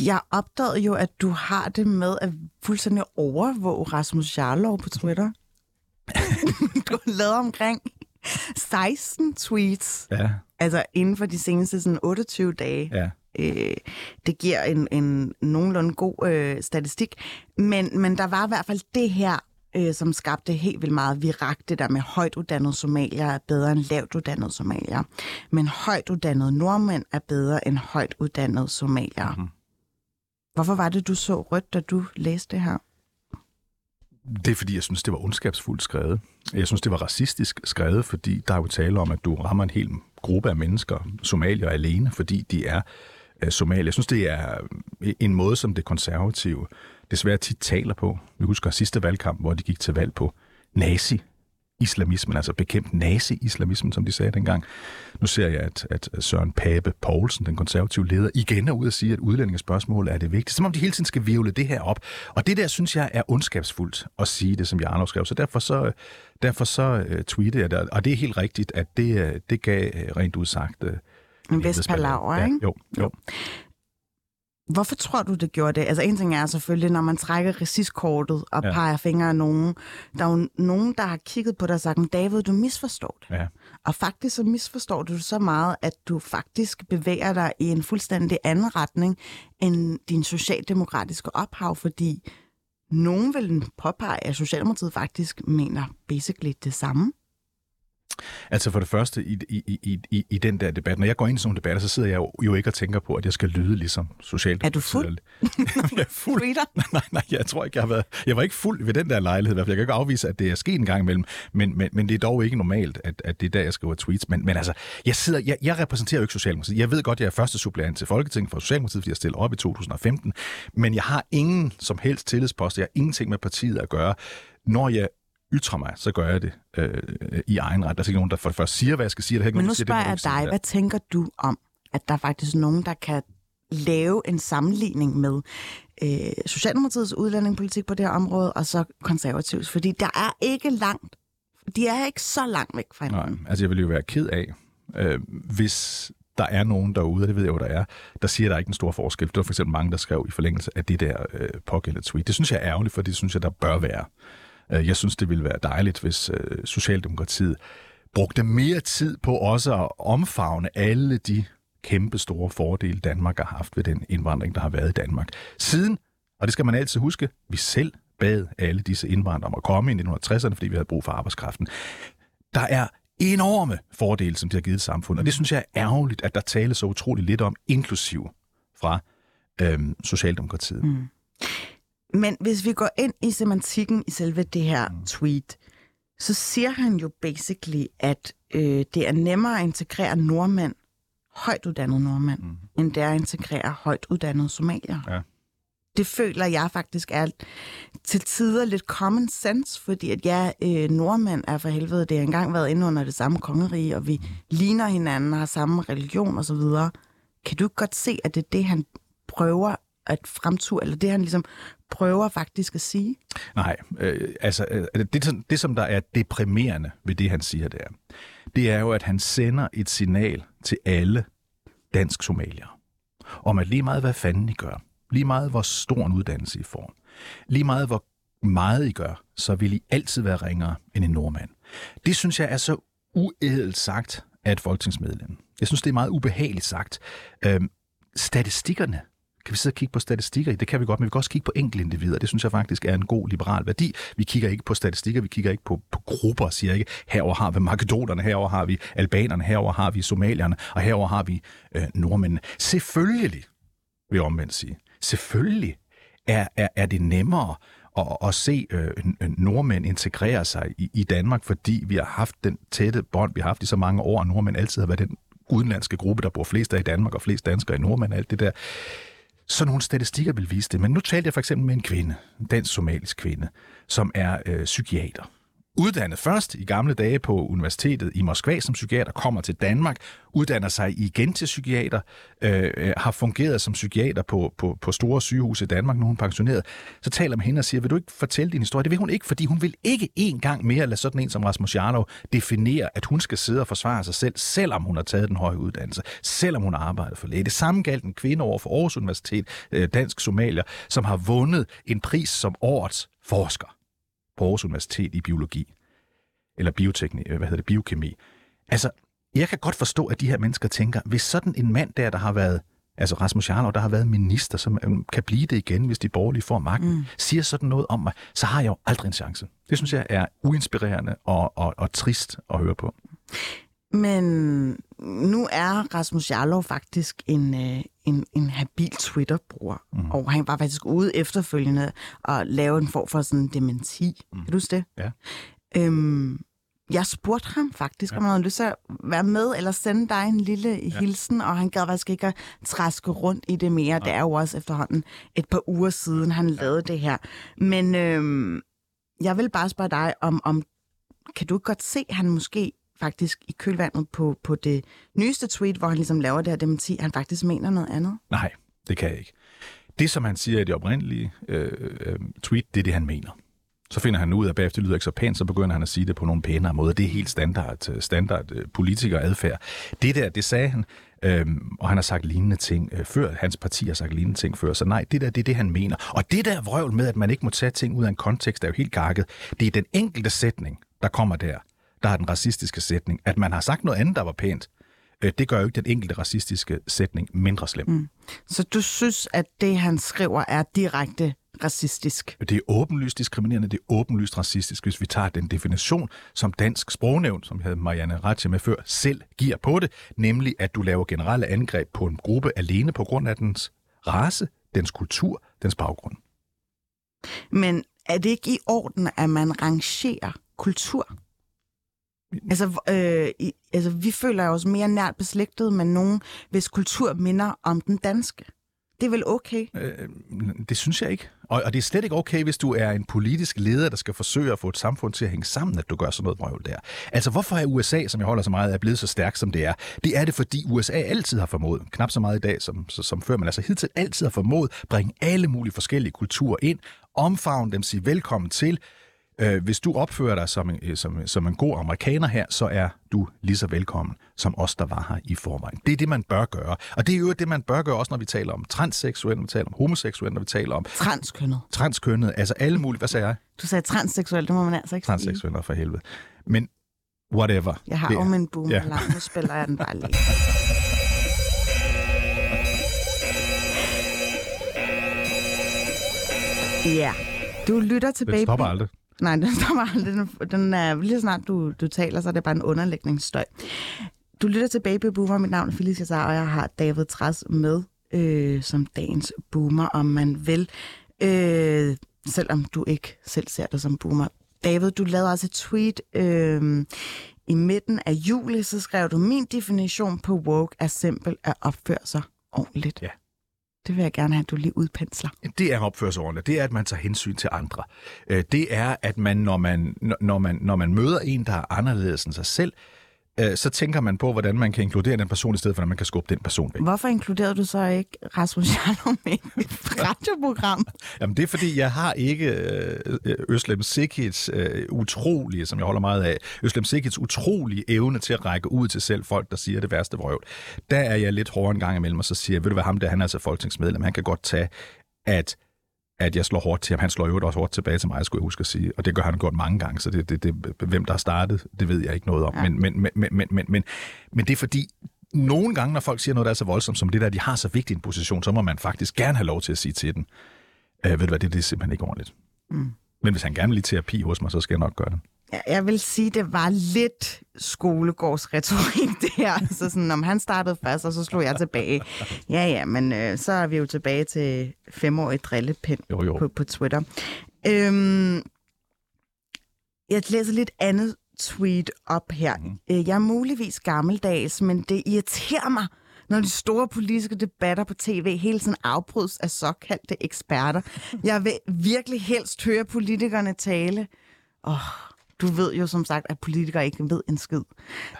S2: Jeg opdagede jo, at du har det med at fuldstændig overvåge Rasmus Jarlov på Twitter. du har lavet omkring 16 tweets,
S3: Ja,
S2: altså inden for de seneste sådan 28 dage.
S3: ja.
S2: Øh, det giver en, en nogenlunde god øh, statistik. Men, men der var i hvert fald det her, øh, som skabte helt vildt meget virak, det der med højt uddannede somalier er bedre end lavt uddannede somalier. Men højt uddannede nordmænd er bedre end højt uddannede somalier. Mm-hmm. Hvorfor var det, du så rødt, da du læste det her?
S3: Det er fordi, jeg synes, det var ondskabsfuldt skrevet. Jeg synes, det var racistisk skrevet, fordi der er jo tale om, at du rammer en hel gruppe af mennesker, somalier alene, fordi de er øh, somalier. Jeg synes, det er øh, en måde, som det konservative desværre tit taler på. Vi husker sidste valgkamp, hvor de gik til valg på nazi islamismen, altså bekæmpe nazi-islamismen, som de sagde dengang. Nu ser jeg, at, at Søren Pape Poulsen, den konservative leder, igen er ude at sige, at udlændingespørgsmål er det vigtigste. Som om de hele tiden skal virvle det her op. Og det der, synes jeg, er ondskabsfuldt at sige det, som Jarlov skrev. Så derfor så, derfor så uh, tweetede jeg det. Og det er helt rigtigt, at det, uh, det gav uh, rent udsagt... Uh,
S2: En vis palaver,
S3: ja,
S2: ikke?
S3: Jo, jo.
S2: Hvorfor tror du, det gjorde det? Altså en ting er selvfølgelig, når man trækker raciskortet og
S3: Ja.
S2: peger fingre af nogen. Der er jo nogen, der har kigget på dig og sagt, "Men David, du misforstår det.
S3: Ja.
S2: Og faktisk så misforstår du så meget, at du faktisk bevæger dig i en fuldstændig anden retning end din socialdemokratiske ophav, fordi nogen vil påpege, at Socialdemokratiet faktisk mener basically det samme.
S3: Altså for det første, i, i, i, i, i den der debat, når jeg går ind i sådan nogle debatter, så sidder jeg jo, jo ikke og tænker på, at jeg skal lyde ligesom socialt.
S2: Er du fuld?
S3: jeg er fuld.
S2: Tweeter?
S3: Nej, nej, jeg tror ikke, jeg har været... Jeg var ikke fuld ved den der lejlighed, i hvert fald. Jeg kan ikke afvise, at det er sket en gang imellem, men, men, men det er dog ikke normalt, at, at det er der, jeg skriver tweets. Men, men altså, jeg, sidder, jeg, jeg repræsenterer jo ikke Socialdemokratiet. Jeg ved godt, jeg er første suppleant til Folketinget for Socialdemokratiet, fordi jeg stiller op i 2015, men jeg har ingen som helst tillidspost. Jeg har ingenting med partiet at gøre. Når jeg ytrer mig, så gør jeg det øh, i egen ret. Der er ikke nogen, der for det første siger, hvad jeg skal sige. Der er ikke
S2: Men
S3: nogen,
S2: nu spørger
S3: det
S2: jeg dig, hvad tænker du om, at der er faktisk nogen, der kan lave en sammenligning med øh, Socialdemokratiets udlændingepolitik på det her område, og så konservativs? Fordi der er ikke langt, de er ikke så langt væk fra
S3: Nej,
S2: hinanden.
S3: altså jeg vil jo være ked af, øh, hvis der er nogen derude, og det ved jeg jo, der er, der siger, at der er ikke en stor forskel. Det var for eksempel mange, der skrev i forlængelse af det der øh, pågældende tweet. Det synes jeg er ærgerligt, for det synes jeg, der bør være. Øh, jeg synes, det ville være dejligt, hvis øh, Socialdemokratiet brugte mere tid på også at omfavne alle de kæmpe store fordele, Danmark har haft ved den indvandring, der har været i Danmark. Siden, og det skal man altid huske, vi selv bad alle disse indvandrere om at komme i 1960'erne, fordi vi havde brug for arbejdskraften. Der er enorme fordele, som de har givet samfundet, og det synes jeg er ærgerligt, at der tales så utroligt lidt om, inklusiv fra øhm, Socialdemokratiet. Mm.
S2: Men hvis vi går ind i semantikken i selve det her mm. tweet, så siger han jo basically, at øh, det er nemmere at integrere nordmænd, højt uddannede nordmænd, mm. end det er at integrere højt uddannede somalier. Ja. Det føler jeg faktisk er til tider lidt common sense, fordi at ja, øh, nordmænd er for helvede, det har engang været inde under det samme kongerige, og vi mm. ligner hinanden, har samme religion osv. Kan du godt se, at det er det, han prøver at fremture, eller det han ligesom prøver faktisk at sige?
S3: Nej, øh, altså øh, det, det som der er deprimerende ved det, han siger der, det er jo, at han sender et signal til alle dansk somalier om, at lige meget hvad fanden I gør, lige meget hvor stor en uddannelse I får, lige meget hvor meget I gør, så vil I altid være ringere end en nordmand. Det synes jeg er så uædelt sagt af et folketingsmedlem. Jeg synes, det er meget ubehageligt sagt. Øhm, statistikkerne kan vi sidde og kigge på statistikker? Det kan vi godt, men vi kan også kigge på enkeltindivider. Det synes jeg faktisk er en god liberal værdi. Vi kigger ikke på statistikker, vi kigger ikke på, på grupper, siger ikke, herover har vi makedonerne, herover har vi albanerne, herover har vi somalierne, og herover har vi øh, nordmændene. Selvfølgelig, vil jeg omvendt sige, selvfølgelig er, er, er det nemmere at, at se øh, nordmænd integrere sig i, i Danmark, fordi vi har haft den tætte bånd, vi har haft i så mange år, og nordmænd altid har været den udenlandske gruppe, der bor flest af i Danmark, og flest danskere i nordmænd, alt det der. Så nogle statistikker vil vise det. Men nu talte jeg for eksempel med en kvinde, en dansk-somalisk kvinde, som er øh, psykiater uddannet først i gamle dage på universitetet i Moskva som psykiater, kommer til Danmark, uddanner sig igen til psykiater, øh, har fungeret som psykiater på, på, på store sygehuse i Danmark, nu hun pensioneret. Så taler med hende og siger, vil du ikke fortælle din historie? Det vil hun ikke, fordi hun vil ikke en gang mere lade sådan en som Rasmus Jarlov definere, at hun skal sidde og forsvare sig selv, selvom hun har taget den høje uddannelse, selvom hun har arbejdet for læge. Det samme galt en kvinde over for Aarhus Universitet, øh, dansk somalier, som har vundet en pris som årets forsker på Aarhus Universitet i biologi, eller bioteknik, hvad hedder det, biokemi. Altså, jeg kan godt forstå, at de her mennesker tænker, hvis sådan en mand der, der har været, altså Rasmus Jarlov, der har været minister, som øhm, kan blive det igen, hvis de borgerlige får magten, mm. siger sådan noget om mig, så har jeg jo aldrig en chance. Det synes jeg er uinspirerende og, og, og trist at høre på.
S2: Men nu er Rasmus Jarlov faktisk en, øh, en, en habil Twitter-bruger, mm. og han var faktisk ude efterfølgende og lave en form for sådan en dementi. Mm. Kan du huske det?
S3: Ja.
S2: Øhm, jeg spurgte ham faktisk, ja. om han havde lyst til at være med, eller sende dig en lille ja. hilsen, og han gad faktisk ikke at træske rundt i det mere. Ja. Det er jo også efterhånden et par uger siden, han ja. lavede det her. Men øhm, jeg vil bare spørge dig, om, om kan du godt se, at han måske faktisk i kølvandet på, på det nyeste tweet, hvor han ligesom laver det her dementi, han faktisk mener noget andet?
S3: Nej, det kan jeg ikke. Det, som han siger i det oprindelige øh, øh, tweet, det er det, han mener. Så finder han ud af, at bagefter lyder ikke så pænt, så begynder han at sige det på nogle pænere måder. Det er helt standard, øh, standard øh, politikeradfærd. Det der, det sagde han, øhm, og han har sagt lignende ting øh, før. Hans parti har sagt lignende ting før. Så nej, det der, det er det, han mener. Og det der vrøvl med, at man ikke må tage ting ud af en kontekst, er jo helt gakket. Det er den enkelte sætning, der kommer der der har den racistiske sætning. At man har sagt noget andet, der var pænt, øh, det gør jo ikke den enkelte racistiske sætning mindre slem. Mm.
S2: Så du synes, at det, han skriver, er direkte racistisk?
S3: Det er åbenlyst diskriminerende, det er åbenlyst racistisk, hvis vi tager den definition, som dansk sprognævn, som jeg havde Marianne Ratche med før, selv giver på det, nemlig at du laver generelle angreb på en gruppe alene på grund af dens race, dens kultur, dens baggrund.
S2: Men er det ikke i orden, at man rangerer kultur? Altså, øh, i, altså, vi føler os mere nært beslægtet med nogen, hvis kultur minder om den danske. Det er vel okay? Øh,
S3: det synes jeg ikke. Og, og det er slet ikke okay, hvis du er en politisk leder, der skal forsøge at få et samfund til at hænge sammen, at du gør sådan noget brøvl der. Altså, hvorfor er USA, som jeg holder så meget af, blevet så stærk, som det er? Det er det, fordi USA altid har formået, knap så meget i dag som, som før, men altså hidtil altid har formået, bringe alle mulige forskellige kulturer ind, omfavne dem, sige velkommen til, Øh, hvis du opfører dig som en, øh, som, som en god amerikaner her, så er du lige så velkommen som os, der var her i forvejen. Det er det, man bør gøre. Og det er jo det, man bør gøre også, når vi taler om transseksuelle, når vi taler om homoseksuelle, når vi taler om...
S2: Transkønnet.
S3: Transkønnet, altså alle mulige... Hvad sagde jeg?
S2: Du sagde transseksuelle, det må man altså ikke
S3: Transseksuelle, for helvede. Men whatever.
S2: Jeg har
S3: er-
S2: min boomer
S3: Ja.
S2: lang, nu spiller jeg den bare lige. Ja, du lytter til
S3: Den
S2: Baby.
S3: stopper aldrig.
S2: Nej, den stopper aldrig. Den, den er, lige så snart du, du taler, så er det bare en underlægningsstøj. Du lytter til Baby Boomer. Mit navn er Felicia Sar, og jeg har David Træs med øh, som dagens boomer, om man vil. Øh, selvom du ikke selv ser dig som boomer. David, du lavede også et tweet øh, i midten af juli, så skrev du, min definition på woke er simpel at opføre sig ordentligt.
S3: Ja.
S2: Det vil jeg gerne have, at du lige udpensler.
S3: Det er at. Det er, at man tager hensyn til andre. Øh, det er, at man, når man, når man, når man møder en, der er anderledes end sig selv, øh, så tænker man på, hvordan man kan inkludere den person, i stedet for, at man kan skubbe den person væk.
S2: Hvorfor inkluderede du så ikke Rasmus Jarlov med i et radioprogram?
S3: Jamen, det er, fordi jeg har ikke øh, Øslem Sikits øh, utrolige, som jeg holder meget af, Øslem Sikits utrolige evne til at række ud til selv folk, der siger det værste vrøvl. Der er jeg lidt hårdere en gang imellem, og så siger jeg, ved du hvad, ham der, han er altså folketingsmedlem, han kan godt tage, at at jeg slår hårdt til ham. Han slår jo også hårdt tilbage til mig, skulle jeg huske at sige. Og det gør han gjort mange gange, så det, det, det, hvem der har startet, det ved jeg ikke noget om. Ja. Men, men, men, men, men, men, men, men det er fordi, nogle gange, når folk siger noget, der er så voldsomt som det der, de har så vigtig en position, så må man faktisk gerne have lov til at sige til den. Øh, ved du hvad, det, det er simpelthen ikke ordentligt. Mm. Men hvis han gerne vil i terapi hos mig, så skal jeg nok gøre det.
S2: Jeg vil sige, det var lidt skolegårdsretorik, det her. Så sådan, om han startede først, og så slog jeg tilbage. Ja, ja, men øh, så er vi jo tilbage til femårig drillepind
S3: Jo, jo.
S2: På, på Twitter. Øhm, jeg læser lidt andet tweet op her. Mm. Jeg er muligvis gammeldags, men det irriterer mig, når de store politiske debatter på tv hele tiden afbrydes af såkaldte eksperter. Jeg vil virkelig helst høre politikerne tale. Åh, du ved jo som sagt, at politikere ikke ved en skid.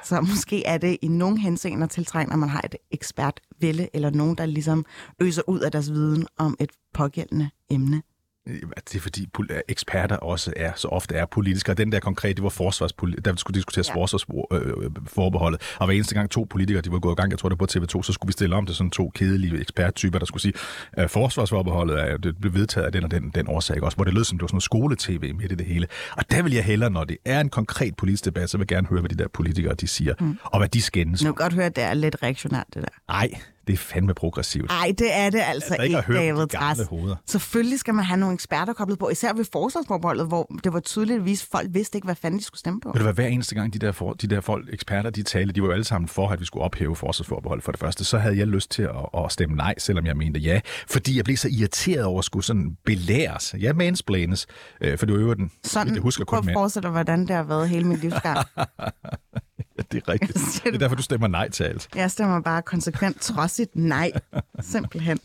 S2: Så måske er det i nogle henseender tiltrængt, at man har et ekspertvælde, eller nogen, der ligesom øser ud af deres viden om et pågældende emne.
S3: Øh, Det er fordi eksperter også er så ofte er politiske, og den der konkret, det var forsvarspoli- der skulle diskuteres ja.
S2: Ja.
S3: forsvarsforbeholdet, og hver eneste gang to politikere, de var gået i gang, jeg tror det var på TV2, så skulle vi stille om til sådan to kedelige eksperttyper, der skulle sige, at forsvarsforbeholdet er, det blev vedtaget af den og den, den årsag også, hvor det lød som det var sådan noget skole-tv midt i det hele. Og der vil jeg hellere, når det er en konkret politisk debat, så vil jeg gerne høre, hvad de der politikere, de siger, mm. og hvad de skændes.
S2: Nu kan godt høre, at det er lidt reaktionært, det der.
S3: Nej, det er fandme progressivt.
S2: Nej, det er det altså
S3: Altså, ikke
S2: ikke,
S3: at
S2: David Træs. Selvfølgelig skal man have nogle eksperter koblet på, især ved forsvarsforbeholdet, hvor det var tydeligt at vise, at folk vidste ikke, hvad fanden de skulle stemme på.
S3: Du hvad, hver eneste gang de der, for, de der folk, eksperter, de talte, de var jo alle sammen for, at vi skulle ophæve forsvarsforbehold for det første. Så havde jeg lyst til at, at stemme nej, selvom jeg mente ja. Fordi jeg blev så irriteret over at skulle sådan belæres. Ja, mansplanes. Øh, for det var jo den,
S2: Sådan,
S3: jeg husker
S2: prøv
S3: kun
S2: at forestille dig, hvordan det har været hele min livsgang.
S3: Det er rigtigt. Det er derfor, du stemmer nej til alt.
S2: Jeg stemmer bare konsekvent trodsigt nej. Simpelthen.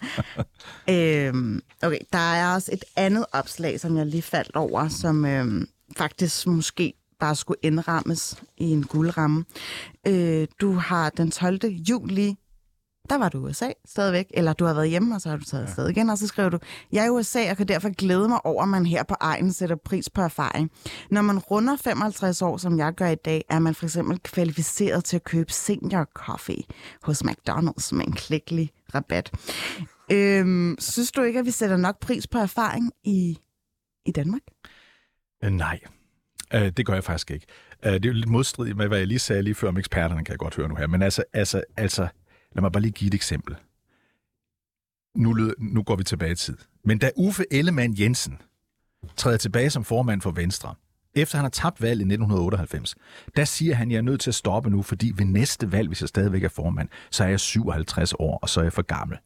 S2: Øhm, okay, der er også et andet opslag, som jeg lige faldt over, som øhm, faktisk måske bare skulle indrammes i en guldramme. Øh, du har den 12. juli der var du i USA stadigvæk, eller du har været hjemme, og så har du taget afsted igen, og så skriver du, jeg er i USA og kan derfor glæde mig over, at man her på egen sætter pris på erfaring. Når man runder 55 år, som jeg gør i dag, er man for eksempel kvalificeret til at købe senior coffee hos McDonald's med en klækkelig rabat. Øhm, synes du ikke, at vi sætter nok pris på erfaring i, i Danmark?
S3: Øh, nej. Øh, det gør jeg faktisk ikke. Øh, det er jo lidt modstridigt med, hvad jeg lige sagde lige før om eksperterne, kan jeg godt høre nu her. Men altså, altså, altså lad mig bare lige give et eksempel. Nu, lød, nu går vi tilbage i tid. Men da Uffe Ellemann Jensen træder tilbage som formand for Venstre, efter han har tabt valget i 1998, der siger han, at jeg er nødt til at stoppe nu, fordi ved næste valg, hvis jeg stadigvæk er formand, så er jeg 57 år, og så er jeg for gammel.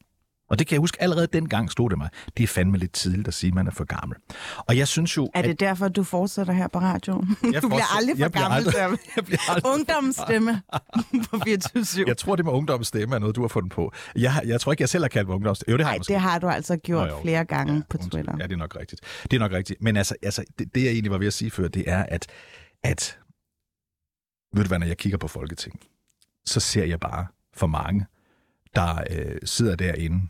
S3: Og det kan jeg huske, allerede dengang stod det mig. Det er fandme lidt tidligt at sige, at man er for gammel. Og jeg synes jo,
S2: Er det derfor, du fortsætter her på radioen?
S3: Jeg
S2: du bliver aldrig for
S3: jeg
S2: gammel
S3: aldrig-
S2: til at
S3: jeg bliver aldrig-
S2: Ungdommens stemme på 24
S3: Jeg tror, det med ungdommens stemme er noget, du har fundet på. Jeg, jeg tror ikke, jeg selv har kaldt mig ungdommens Jo, det har måske.
S2: det har du altså gjort
S3: Nå, jo.
S2: flere gange
S3: Ja,
S2: på. Twitter.
S3: Ja, det er nok rigtigt. Det er nok rigtigt. Men altså, altså det, det, jeg egentlig var ved at sige før, det er, at, at ved du hvad, når jeg kigger på Folketinget, så ser jeg bare for mange, der øh, sidder derinde,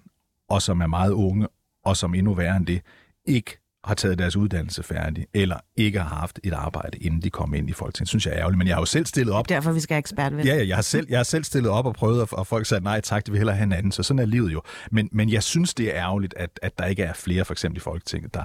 S3: og som er meget unge, og som endnu værre end det, ikke har taget deres uddannelse færdig, eller ikke har haft et arbejde, inden de kom ind i Folketinget. synes jeg er ærgerligt, men jeg har jo selv stillet op.
S2: Derfor vi skal have ekspert ved.
S3: Ja, ja jeg, har selv, jeg har selv stillet op og prøvet, og folk sagde, nej tak, det vil hellere have en anden, så sådan er livet jo. Men, men jeg synes, det er ærgerligt, at, at der ikke er flere, for eksempel i Folketinget, der,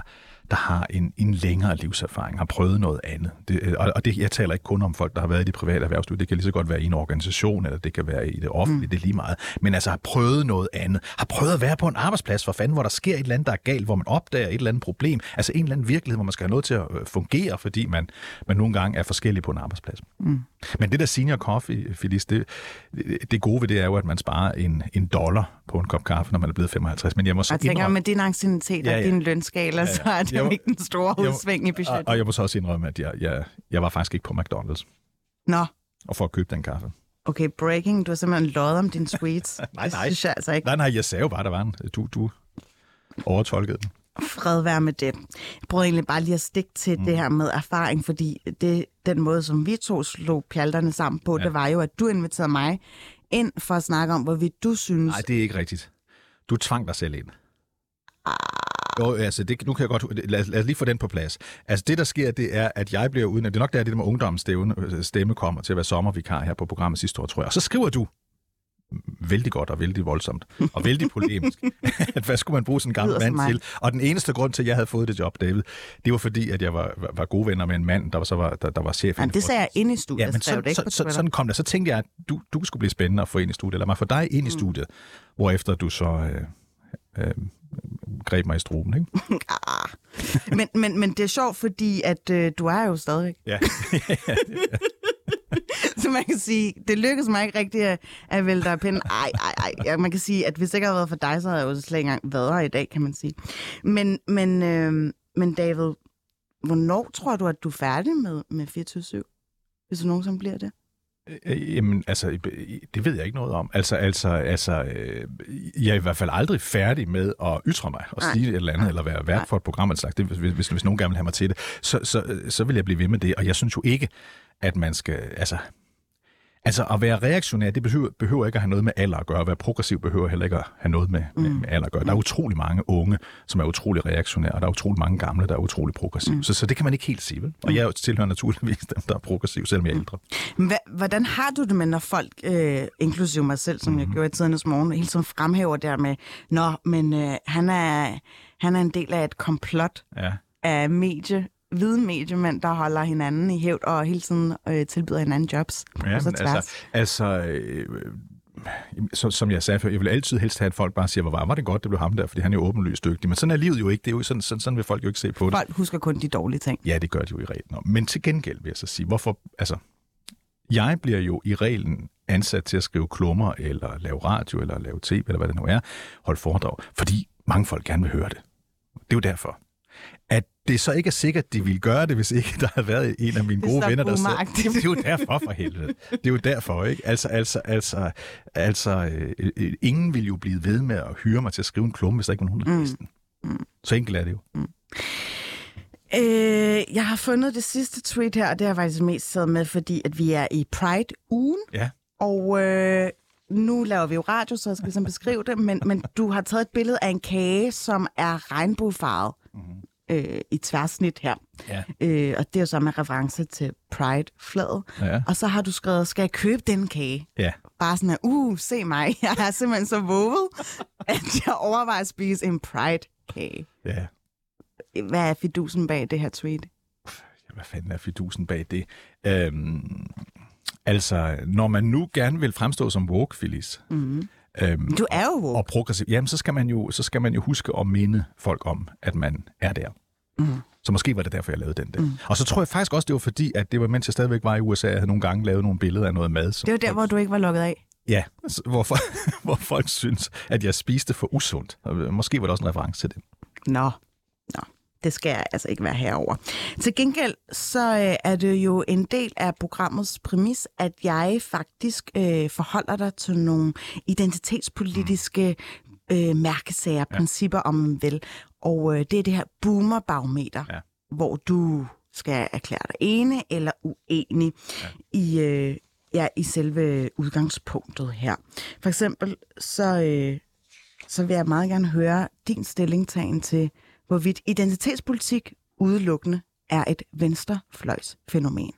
S3: der har en, en længere livserfaring, har prøvet noget andet. Det, øh, og og det, jeg taler ikke kun om folk, der har været i det private erhvervsliv. Det kan lige så godt være i en organisation, eller det kan være i det offentlige, mm. det er lige meget. Men altså har prøvet noget andet. Har prøvet at være på en arbejdsplads, for fanden, hvor der sker et eller andet, der er galt, hvor man opdager et eller andet problem. Altså en eller anden virkelighed, hvor man skal have noget til at øh, fungere, fordi man, man nogle gange er forskellig på en arbejdsplads. Mm. Men det der senior coffee, Phyllis, det, det gode ved det er jo, at man sparer en, en dollar på en kop kaffe, når man er blevet 55. Men jeg må så
S2: jeg tænker, med din anciennitet og ja, ja. din lønskala, ja, ja. så er det jo ikke den store udsving i budgettet.
S3: Og, og jeg må så også indrømme, at jeg, jeg, jeg var faktisk ikke på McDonald's.
S2: Nå.
S3: Og for at købe den kaffe.
S2: Okay, breaking. Du har simpelthen løjet om din sweets.
S3: nej, nej.
S2: Det synes jeg altså ikke.
S3: Nej, nej, jeg sagde jo bare, der var en. Du, du overtolkede den.
S2: Fred være med det. Jeg prøver egentlig bare lige at stikke til mm. det her med erfaring, fordi det, den måde, som vi to slog pjalterne sammen på, ja. det var jo, at du inviterede mig ind for at snakke om, hvorvidt du synes...
S3: Nej, det er ikke rigtigt. Du tvang dig selv ind. Jo, altså, det, nu kan jeg godt... Lad, lad os lige få den på plads. Altså, det, der sker, det er, at jeg bliver uden... Det er nok der, det der med ungdomsstemme øh, stemme kommer til at være sommervikar her på programmet sidste år, tror jeg. Og så skriver du vældig godt og vældig voldsomt, og vældig polemisk, at hvad skulle man bruge sådan en gammel mand til? Og den eneste grund til, at jeg havde fået det job, David, det var fordi, at jeg var, var, var gode venner med en mand, der var, så var, der, der var chef.
S2: Jamen, det sagde jeg inde i studiet. Ja, men så,
S3: så, så, sådan kom det. Så tænkte jeg, at du, du skulle blive spændende at få ind i studiet, eller mig få dig ind i mm. studiet, mm. hvorefter du så... Øh, øh, greb mig i struben, ikke?
S2: Ah. men, men, men det er sjovt, fordi at øh, du er jo stadigvæk.
S3: Ja.
S2: så man kan sige, det lykkedes mig ikke rigtigt at, at vælge dig pinden. Ej, ej, ej. Ja, man kan sige, at hvis det ikke havde været for dig, så havde jeg jo slet ikke engang været her i dag, kan man sige. Men, men, øh, men David, hvornår tror du, at du er færdig med, med 24-7? Hvis du nogensinde bliver det?
S3: Øh, jamen, altså, det ved jeg ikke noget om. Altså, altså, altså øh, jeg er i hvert fald aldrig færdig med at ytre mig og sige et eller andet, eller være vært for et program, eller det, hvis, hvis, hvis nogen gerne vil have mig til det, så, så, så vil jeg blive ved med det. Og jeg synes jo ikke, at man skal... Altså, Altså at være reaktionær, det behøver, behøver ikke at have noget med alder at gøre. At være progressiv behøver heller ikke at have noget med, mm. med, med alder at gøre. Der er utrolig mange unge, som er utrolig reaktionære, og der er utrolig mange gamle, der er utrolig progressive. Mm. Så, så det kan man ikke helt sige, vel? Og jeg tilhører naturligvis dem, der er progressive, selvom jeg er ældre.
S2: Hvordan har du det med, når folk, øh, inklusive mig selv, som mm. jeg gjorde i tidernes morgen, hele tiden fremhæver der med, Nå, men øh, han, er, han er en del af et komplot ja. af medie hvide mediemænd, der holder hinanden i hævd og hele tiden øh, tilbyder hinanden jobs. Ja, så
S3: altså, altså øh, så, som jeg sagde før, jeg vil altid helst have, at folk bare siger, hvor var, var det godt, det blev ham der, fordi han er jo åbenlyst dygtig. Men sådan er livet jo ikke. Det er jo sådan, sådan, sådan vil folk jo ikke se på det.
S2: Folk husker kun de dårlige ting.
S3: Ja, det gør de jo i reglen. Men til gengæld vil jeg så sige, hvorfor, altså, jeg bliver jo i reglen ansat til at skrive klummer, eller lave radio, eller lave tv, eller hvad det nu er, holde foredrag, fordi mange folk gerne vil høre det. Det er jo derfor. At det så ikke er sikkert, at de ville gøre det, hvis ikke der havde været en af mine gode venner, der sagde, det er jo derfor for helvede. Det er jo derfor, ikke? Altså, altså, altså, altså øh, øh, ingen vil jo blive ved med at hyre mig til at skrive en klumme, hvis der ikke var nogen, der mm. Mm. Så enkelt er det jo. Mm.
S2: Øh, jeg har fundet det sidste tweet her, og det har jeg faktisk mest taget med, fordi at vi er i Pride-ugen.
S3: Ja.
S2: Og øh, nu laver vi jo radio, så jeg skal ligesom beskrive det, men, men du har taget et billede af en kage, som er regnbuefarvet. Mm-hmm øh, i tværsnit her. Ja. Øh, og det er så med reference til Pride-flaget. Ja. Og så har du skrevet, skal jeg købe den kage?
S3: Ja.
S2: Bare sådan her, uh, se mig, jeg er simpelthen så våget, at jeg overvejer at spise en Pride-kage.
S3: Ja.
S2: Hvad er fidusen bag det her tweet?
S3: Hvad fanden er fidusen bag det? Øhm, altså, når man nu gerne vil fremstå som woke, Phyllis, mm-hmm
S2: Øhm, du er jo woke.
S3: Og progressiv. Jamen, så skal, man jo, så skal man jo huske at minde folk om, at man er der. Mm. Så måske var det derfor, jeg lavede den der. Mm. Og så tror jeg faktisk også, det var fordi, at det var, mens jeg stadigvæk var i USA, jeg havde nogle gange lavet nogle billeder af noget mad.
S2: Som, det var der, hvor du ikke var lukket af?
S3: Ja, hvor, hvor folk synes, at jeg spiste for usundt. Måske var det også en reference til det.
S2: Nå, det skal jeg altså ikke være herover. Til gengæld så øh, er det jo en del af programmets præmis, at jeg faktisk øh, forholder dig til nogle identitetspolitiske øh, mærkesager, ja. principper om vil. Og øh, det er det her boomerbarometer, ja. hvor du skal erklære dig ene eller uenig ja. i, øh, ja, i selve udgangspunktet her. For eksempel så, øh, så vil jeg meget gerne høre din stillingtagen til hvorvidt identitetspolitik udelukkende er et venstrefløjsfænomen?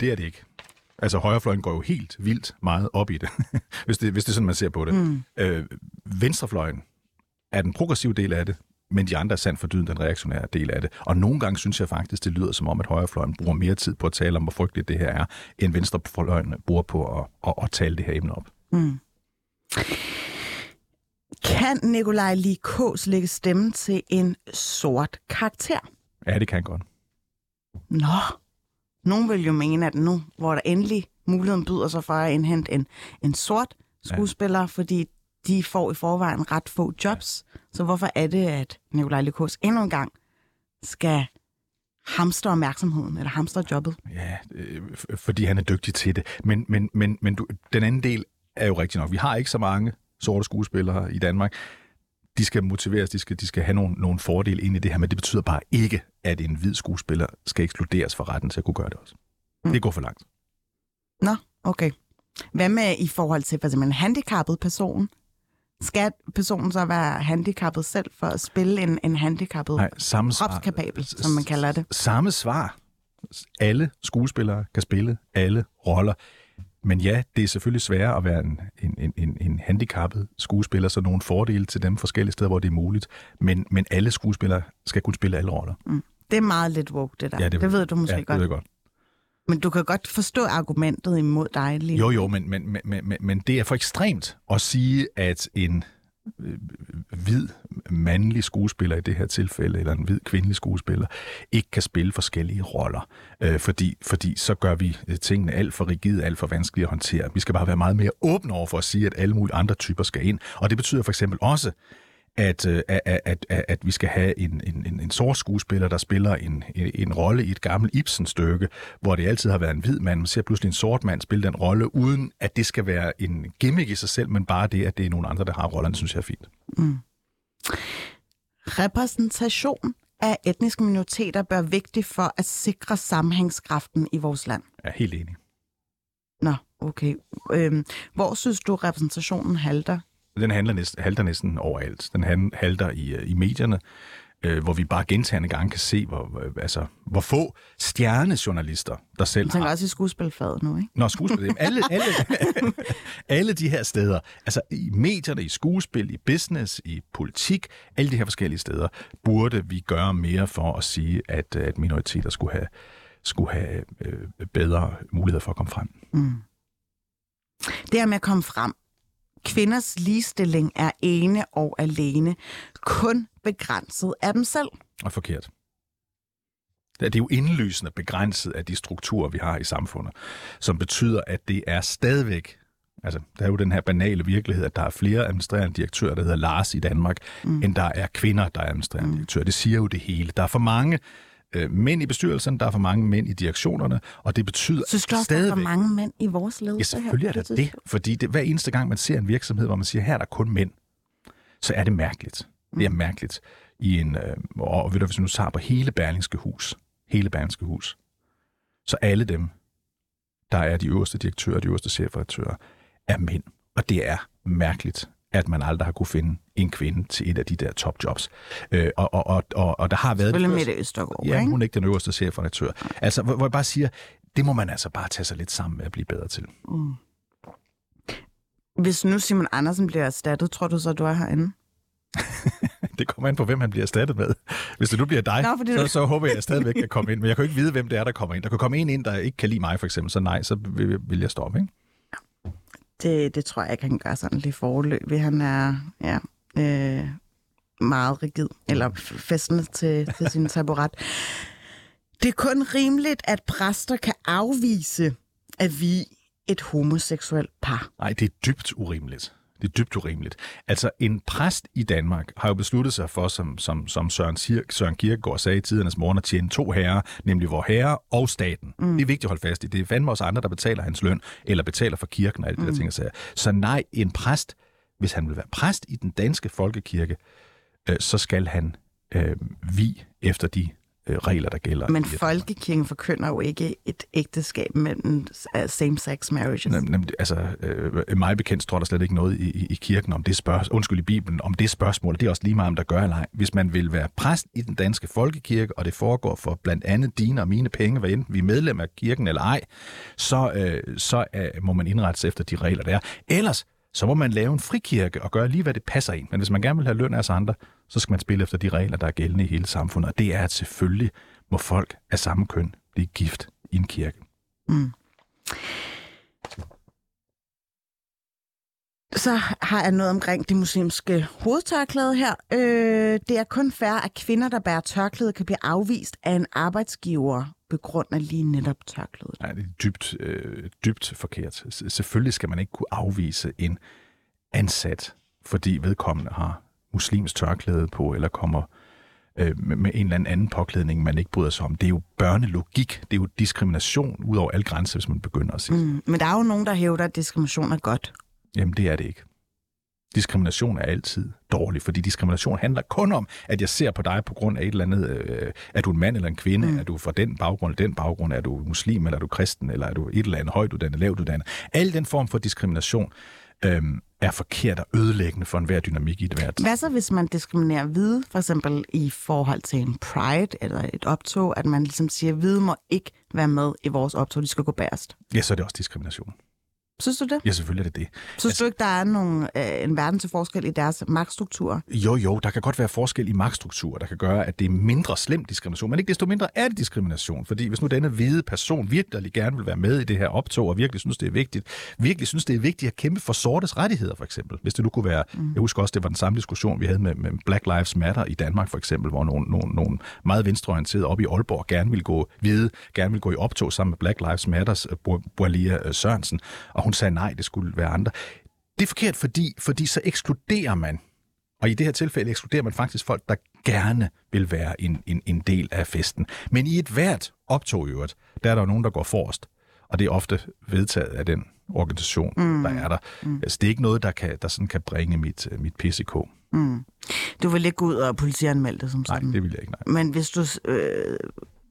S3: Det er det ikke. Altså, højrefløjen går jo helt vildt meget op i det, hvis, det hvis det er sådan, man ser på det.
S2: Mm.
S3: Øh, venstrefløjen er den progressive del af det, men de andre er sandt for dyden den reaktionære del af det. Og nogle gange synes jeg faktisk, det lyder som om, at højrefløjen bruger mere tid på at tale om, hvor frygteligt det her er, end venstrefløjen bruger på at, at, at tale det her emne op.
S2: Mm. Kan Nikolaj Likås lægge stemme til en sort karakter?
S3: Ja, det kan godt.
S2: Nå, nogen vil jo mene, at nu, hvor der endelig muligheden byder sig for at indhente en, en sort skuespiller, ja. fordi de får i forvejen ret få jobs. Ja. Så hvorfor er det, at Nikolaj Likås endnu en gang skal hamstre opmærksomheden, eller hamstre jobbet?
S3: Ja, øh, fordi han er dygtig til det. Men, men, men, men du, den anden del er jo rigtig nok. Vi har ikke så mange sorte skuespillere i Danmark. De skal motiveres, de skal, de skal have nogle, nogle fordele ind i det her, men det betyder bare ikke, at en hvid skuespiller skal ekskluderes fra retten til at kunne gøre det også. Mm. Det går for langt.
S2: Nå, okay. Hvad med i forhold til for eksempel en handicappet person? Skal personen så være handicappet selv for at spille en, en handicappet
S3: Nej, samme svar,
S2: kropskapabel, som man kalder det?
S3: Samme svar. Alle skuespillere kan spille alle roller. Men ja, det er selvfølgelig sværere at være en, en, en, en handicappet skuespiller, så nogle fordele til dem forskellige steder, hvor det er muligt. Men, men alle skuespillere skal kunne spille alle roller.
S2: Mm. Det er meget lidt woke, det der.
S3: Ja,
S2: det, det ved du måske
S3: ja, det
S2: godt.
S3: Ved jeg godt.
S2: Men du kan godt forstå argumentet imod dig lige
S3: Jo, jo, men, men, men, men, men det er for ekstremt at sige, at en hvid mandlig skuespiller i det her tilfælde, eller en hvid kvindelig skuespiller, ikke kan spille forskellige roller. Øh, fordi, fordi så gør vi øh, tingene alt for rigide, alt for vanskelige at håndtere. Vi skal bare være meget mere åbne over for at sige, at alle mulige andre typer skal ind. Og det betyder for eksempel også, at, øh, at, at, at, at vi skal have en, en, en, sort skuespiller, der spiller en, en, en rolle i et gammelt Ibsen-stykke, hvor det altid har været en hvid mand. Man ser pludselig en sort mand spille den rolle, uden at det skal være en gimmick i sig selv, men bare det, at det er nogle andre, der har rollerne, synes jeg er fint.
S2: Mm. Repræsentation af etniske minoriteter bør vigtig for at sikre sammenhængskraften i vores land.
S3: Jeg er helt enig.
S2: Nå, okay. Øhm, hvor synes du, repræsentationen halter?
S3: Den handler næsten, halter næsten overalt. Den han- halter i, øh, i medierne, øh, hvor vi bare gentagende gange kan se, hvor, øh, altså, hvor få stjernejournalister, der selv har...
S2: også i skuespilfaget nu, ikke?
S3: Nå, skuespil. Jamen, alle, alle, alle de her steder, altså i medierne, i skuespil, i business, i politik, alle de her forskellige steder, burde vi gøre mere for at sige, at, at minoriteter skulle have, skulle have øh, bedre muligheder for at komme frem.
S2: Mm. Det her med at komme frem. Kvinders ligestilling er ene og alene kun begrænset af dem selv.
S3: Og forkert. Det er jo indlysende begrænset af de strukturer, vi har i samfundet, som betyder, at det er stadigvæk Altså, der er jo den her banale virkelighed, at der er flere administrerende direktører, der hedder Lars i Danmark, mm. end der er kvinder, der er administrerende mm. direktører. Det siger jo det hele. Der er for mange øh, mænd i bestyrelsen, der er for mange mænd i direktionerne, og det betyder
S2: Synes du også, der er for mange mænd i vores ledelse?
S3: Ja, selvfølgelig er der det, fordi det, hver eneste gang, man ser en virksomhed, hvor man siger, her er der kun mænd, så er det mærkeligt. Det er
S2: Mm.
S3: mærkeligt. I en, øh, og ved du, hvis vi nu tager på hele Berlingske Hus, hele Berlingske Hus, så alle dem, der er de øverste direktører, de øverste chefredaktører, er mænd. Og det er mærkeligt, at man aldrig har kunne finde en kvinde til et af de der topjobs. Øh, og, og, og, og, og der har været...
S2: Selvfølgelig Mette Østergaard,
S3: Ja, hun er ikke den øverste chefredaktør. Altså, hvor, hvor jeg bare siger, det må man altså bare tage sig lidt sammen med at blive bedre til.
S2: Mm. Hvis nu Simon Andersen bliver erstattet, tror du så, du er herinde?
S3: Det kommer an på, hvem han bliver erstattet med. Hvis det nu bliver dig,
S2: Nå,
S3: så,
S2: du-
S3: så håber jeg, at jeg stadigvæk kan komme ind. Men jeg kan jo ikke vide, hvem det er, der kommer ind. Der kan komme en ind, der ikke kan lide mig, for eksempel. Så nej, så vil, vil jeg stoppe, ikke?
S2: Det, det tror jeg ikke, han gør sådan lige forløbig. Han er ja, øh, meget rigid, eller f- festende til, til sin taburet. Det er kun rimeligt, at præster kan afvise, at vi er et homoseksuelt par.
S3: Nej, det er dybt urimeligt. Det er dybt urimeligt. Altså, en præst i Danmark har jo besluttet sig for, som, som, som Søren, Sir- Søren Kierkegaard sagde i tidernes morgen, at tjene to herrer, nemlig vor herre og staten. Mm. Det er vigtigt at holde fast i. Det er fandme også andre, der betaler hans løn, eller betaler for kirken og alle de der ting, siger. Så nej, en præst, hvis han vil være præst i den danske folkekirke, øh, så skal han øh, vi efter de øh, regler, der gælder.
S2: Men folkekirken forkynder jo ikke et ægteskab mellem same-sex marriages.
S3: Nem, nem, altså, øh, mig bekendt står der slet ikke noget i, i, i kirken om det spørgsmål, undskyld i Bibelen, om det spørgsmål. Det er også lige meget, om der gør eller ej. Hvis man vil være præst i den danske folkekirke, og det foregår for blandt andet dine og mine penge, hvad enten vi er medlem af kirken eller ej, så, øh, så øh, må man indrette sig efter de regler, der er. Ellers så må man lave en frikirke og gøre lige, hvad det passer ind. Men hvis man gerne vil have løn af os andre, så skal man spille efter de regler, der er gældende i hele samfundet. Og det er, at selvfølgelig må folk af samme køn blive gift i en kirke. Mm.
S2: Så har jeg noget omkring det muslimske hovedtørklæde her. Øh, det er kun fair, at kvinder, der bærer tørklæde, kan blive afvist af en arbejdsgiver på grund af lige netop tørklædet.
S3: Nej, det er dybt, øh, dybt forkert. Selvfølgelig skal man ikke kunne afvise en ansat, fordi vedkommende har muslims tørklæde på, eller kommer øh, med, en eller anden anden påklædning, man ikke bryder sig om. Det er jo børnelogik. Det er jo diskrimination ud over alle grænser, hvis man begynder at sige. Mm.
S2: Men der er jo nogen, der hævder, at diskrimination er godt.
S3: Jamen, det er det ikke. Diskrimination er altid dårlig, fordi diskrimination handler kun om, at jeg ser på dig på grund af et eller andet, øh, er du en mand eller en kvinde, mm. er du fra den baggrund eller den baggrund, er du muslim eller er du kristen, eller er du et eller andet højt uddannet, lavt uddannet. Al den form for diskrimination øh, er forkert og ødelæggende for enhver dynamik i et hvert.
S2: Hvad så, hvis man diskriminerer hvide, for eksempel i forhold til en pride eller et optog, at man ligesom siger, at hvide må ikke være med i vores optog, de skal gå bærest.
S3: Ja, så er det også diskrimination.
S2: Synes du det?
S3: Ja, selvfølgelig er det det.
S2: Synes altså, du ikke, der er nogen, øh, en verden til forskel i deres magtstruktur?
S3: Jo, jo, der kan godt være forskel i magtstruktur, der kan gøre, at det er mindre slem diskrimination, men ikke desto mindre er det diskrimination. Fordi hvis nu denne hvide person virkelig gerne vil være med i det her optog, og virkelig synes, det er vigtigt, virkelig synes, det er vigtigt at kæmpe for sortes rettigheder, for eksempel. Hvis det nu kunne være, mm. jeg husker også, det var den samme diskussion, vi havde med, med Black Lives Matter i Danmark, for eksempel, hvor nogle, nogle, nogle meget venstreorienterede op i Aalborg gerne ville gå hvide, gerne ville gå i optog sammen med Black Lives Matters uh, Boalia Sørensen, og hun sagde nej, det skulle være andre. Det er forkert, fordi, fordi så ekskluderer man og i det her tilfælde ekskluderer man faktisk folk, der gerne vil være en, en, en del af festen. Men i et hvert optog i øvrigt, der er der jo nogen, der går forrest. Og det er ofte vedtaget af den organisation, mm. der er der. Mm. Altså, det er ikke noget, der, kan, der sådan kan bringe mit, øh, mit PCK.
S2: Mm. Du vil ikke gå ud og politianmelde det som
S3: Nej,
S2: sådan.
S3: det vil jeg ikke. Nej.
S2: Men hvis du øh,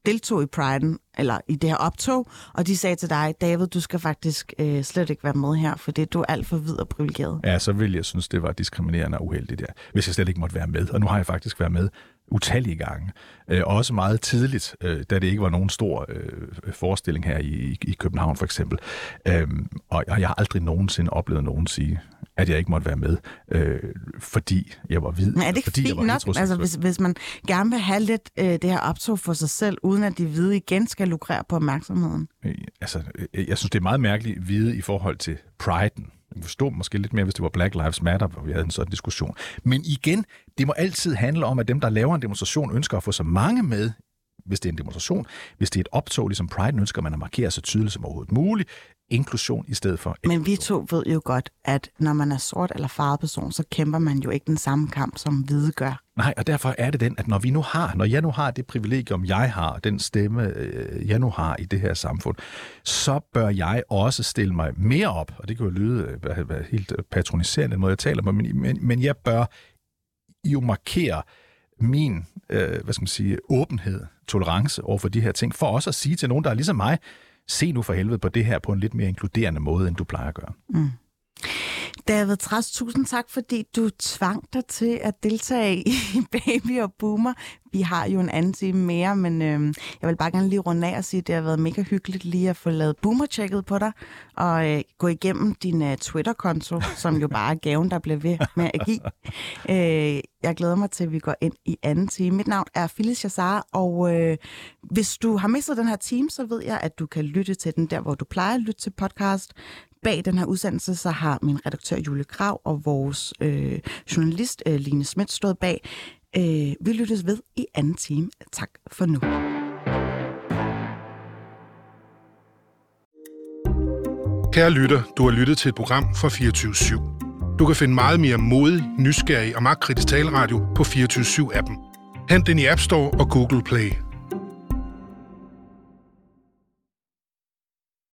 S2: deltog i Pride'en, eller i det her optog, og de sagde til dig, David, du skal faktisk øh, slet ikke være med her, for det du er alt for hvid og privilegeret.
S3: Ja, så vil jeg synes, det var diskriminerende og uheldigt, ja. hvis jeg slet ikke måtte være med. Og nu har jeg faktisk været med utallige gange. Øh, også meget tidligt, øh, da det ikke var nogen stor øh, forestilling her i, i København for eksempel. Øh, og, og jeg har aldrig nogensinde oplevet nogen sige, at jeg ikke måtte være med, øh, fordi jeg var hvid.
S2: Men er det ikke
S3: fordi
S2: fint nok, altså, hvis, hvis man gerne vil have lidt øh, det her optog for sig selv, uden at de hvide igen skal lukrere på opmærksomheden?
S3: Øh, altså, øh, jeg synes, det er meget mærkeligt at vide i forhold til priden. Forstå måske lidt mere, hvis det var Black Lives Matter, hvor vi havde en sådan diskussion. Men igen, det må altid handle om, at dem, der laver en demonstration, ønsker at få så mange med, hvis det er en demonstration. Hvis det er et optog, ligesom Pride, ønsker man at markere så tydeligt som overhovedet muligt. Inklusion i stedet for...
S2: Men vi to ved jo godt, at når man er sort eller farvet person, så kæmper man jo ikke den samme kamp, som hvide gør.
S3: Nej, og derfor er det den, at når vi nu har, når jeg nu har det privilegium, jeg har, den stemme, øh, jeg nu har i det her samfund, så bør jeg også stille mig mere op, og det kan jo lyde øh, helt øh, patroniserende, måde jeg taler på, men, men, men jeg bør jo markere min, øh, hvad skal man sige, åbenhed, tolerance over for de her ting, for også at sige til nogen, der er ligesom mig, se nu for helvede på det her på en lidt mere inkluderende måde, end du plejer at gøre. Mm.
S2: David Træs, tusind tak, fordi du tvang dig til at deltage i Baby og Boomer. Vi har jo en anden time mere, men øh, jeg vil bare gerne lige runde af og sige, at det har været mega hyggeligt lige at få lavet Boomer-checket på dig, og øh, gå igennem din øh, Twitter-konto, som jo bare er gaven, der bliver ved med at give. Øh, jeg glæder mig til, at vi går ind i anden time. Mit navn er Phyllis Jassar, og øh, hvis du har mistet den her time, så ved jeg, at du kan lytte til den der, hvor du plejer at lytte til podcast. Bag den her udsendelse, så har min redaktør Julie Krav og vores øh, journalist øh, Line Schmidt stået bag. Øh, vi lyttes ved i anden time. Tak for nu.
S5: Kære lytter, du har lyttet til et program fra 24 /7. Du kan finde meget mere modig, nysgerrig og magtkritisk taleradio på 24 7 appen Hent den i App Store og Google Play.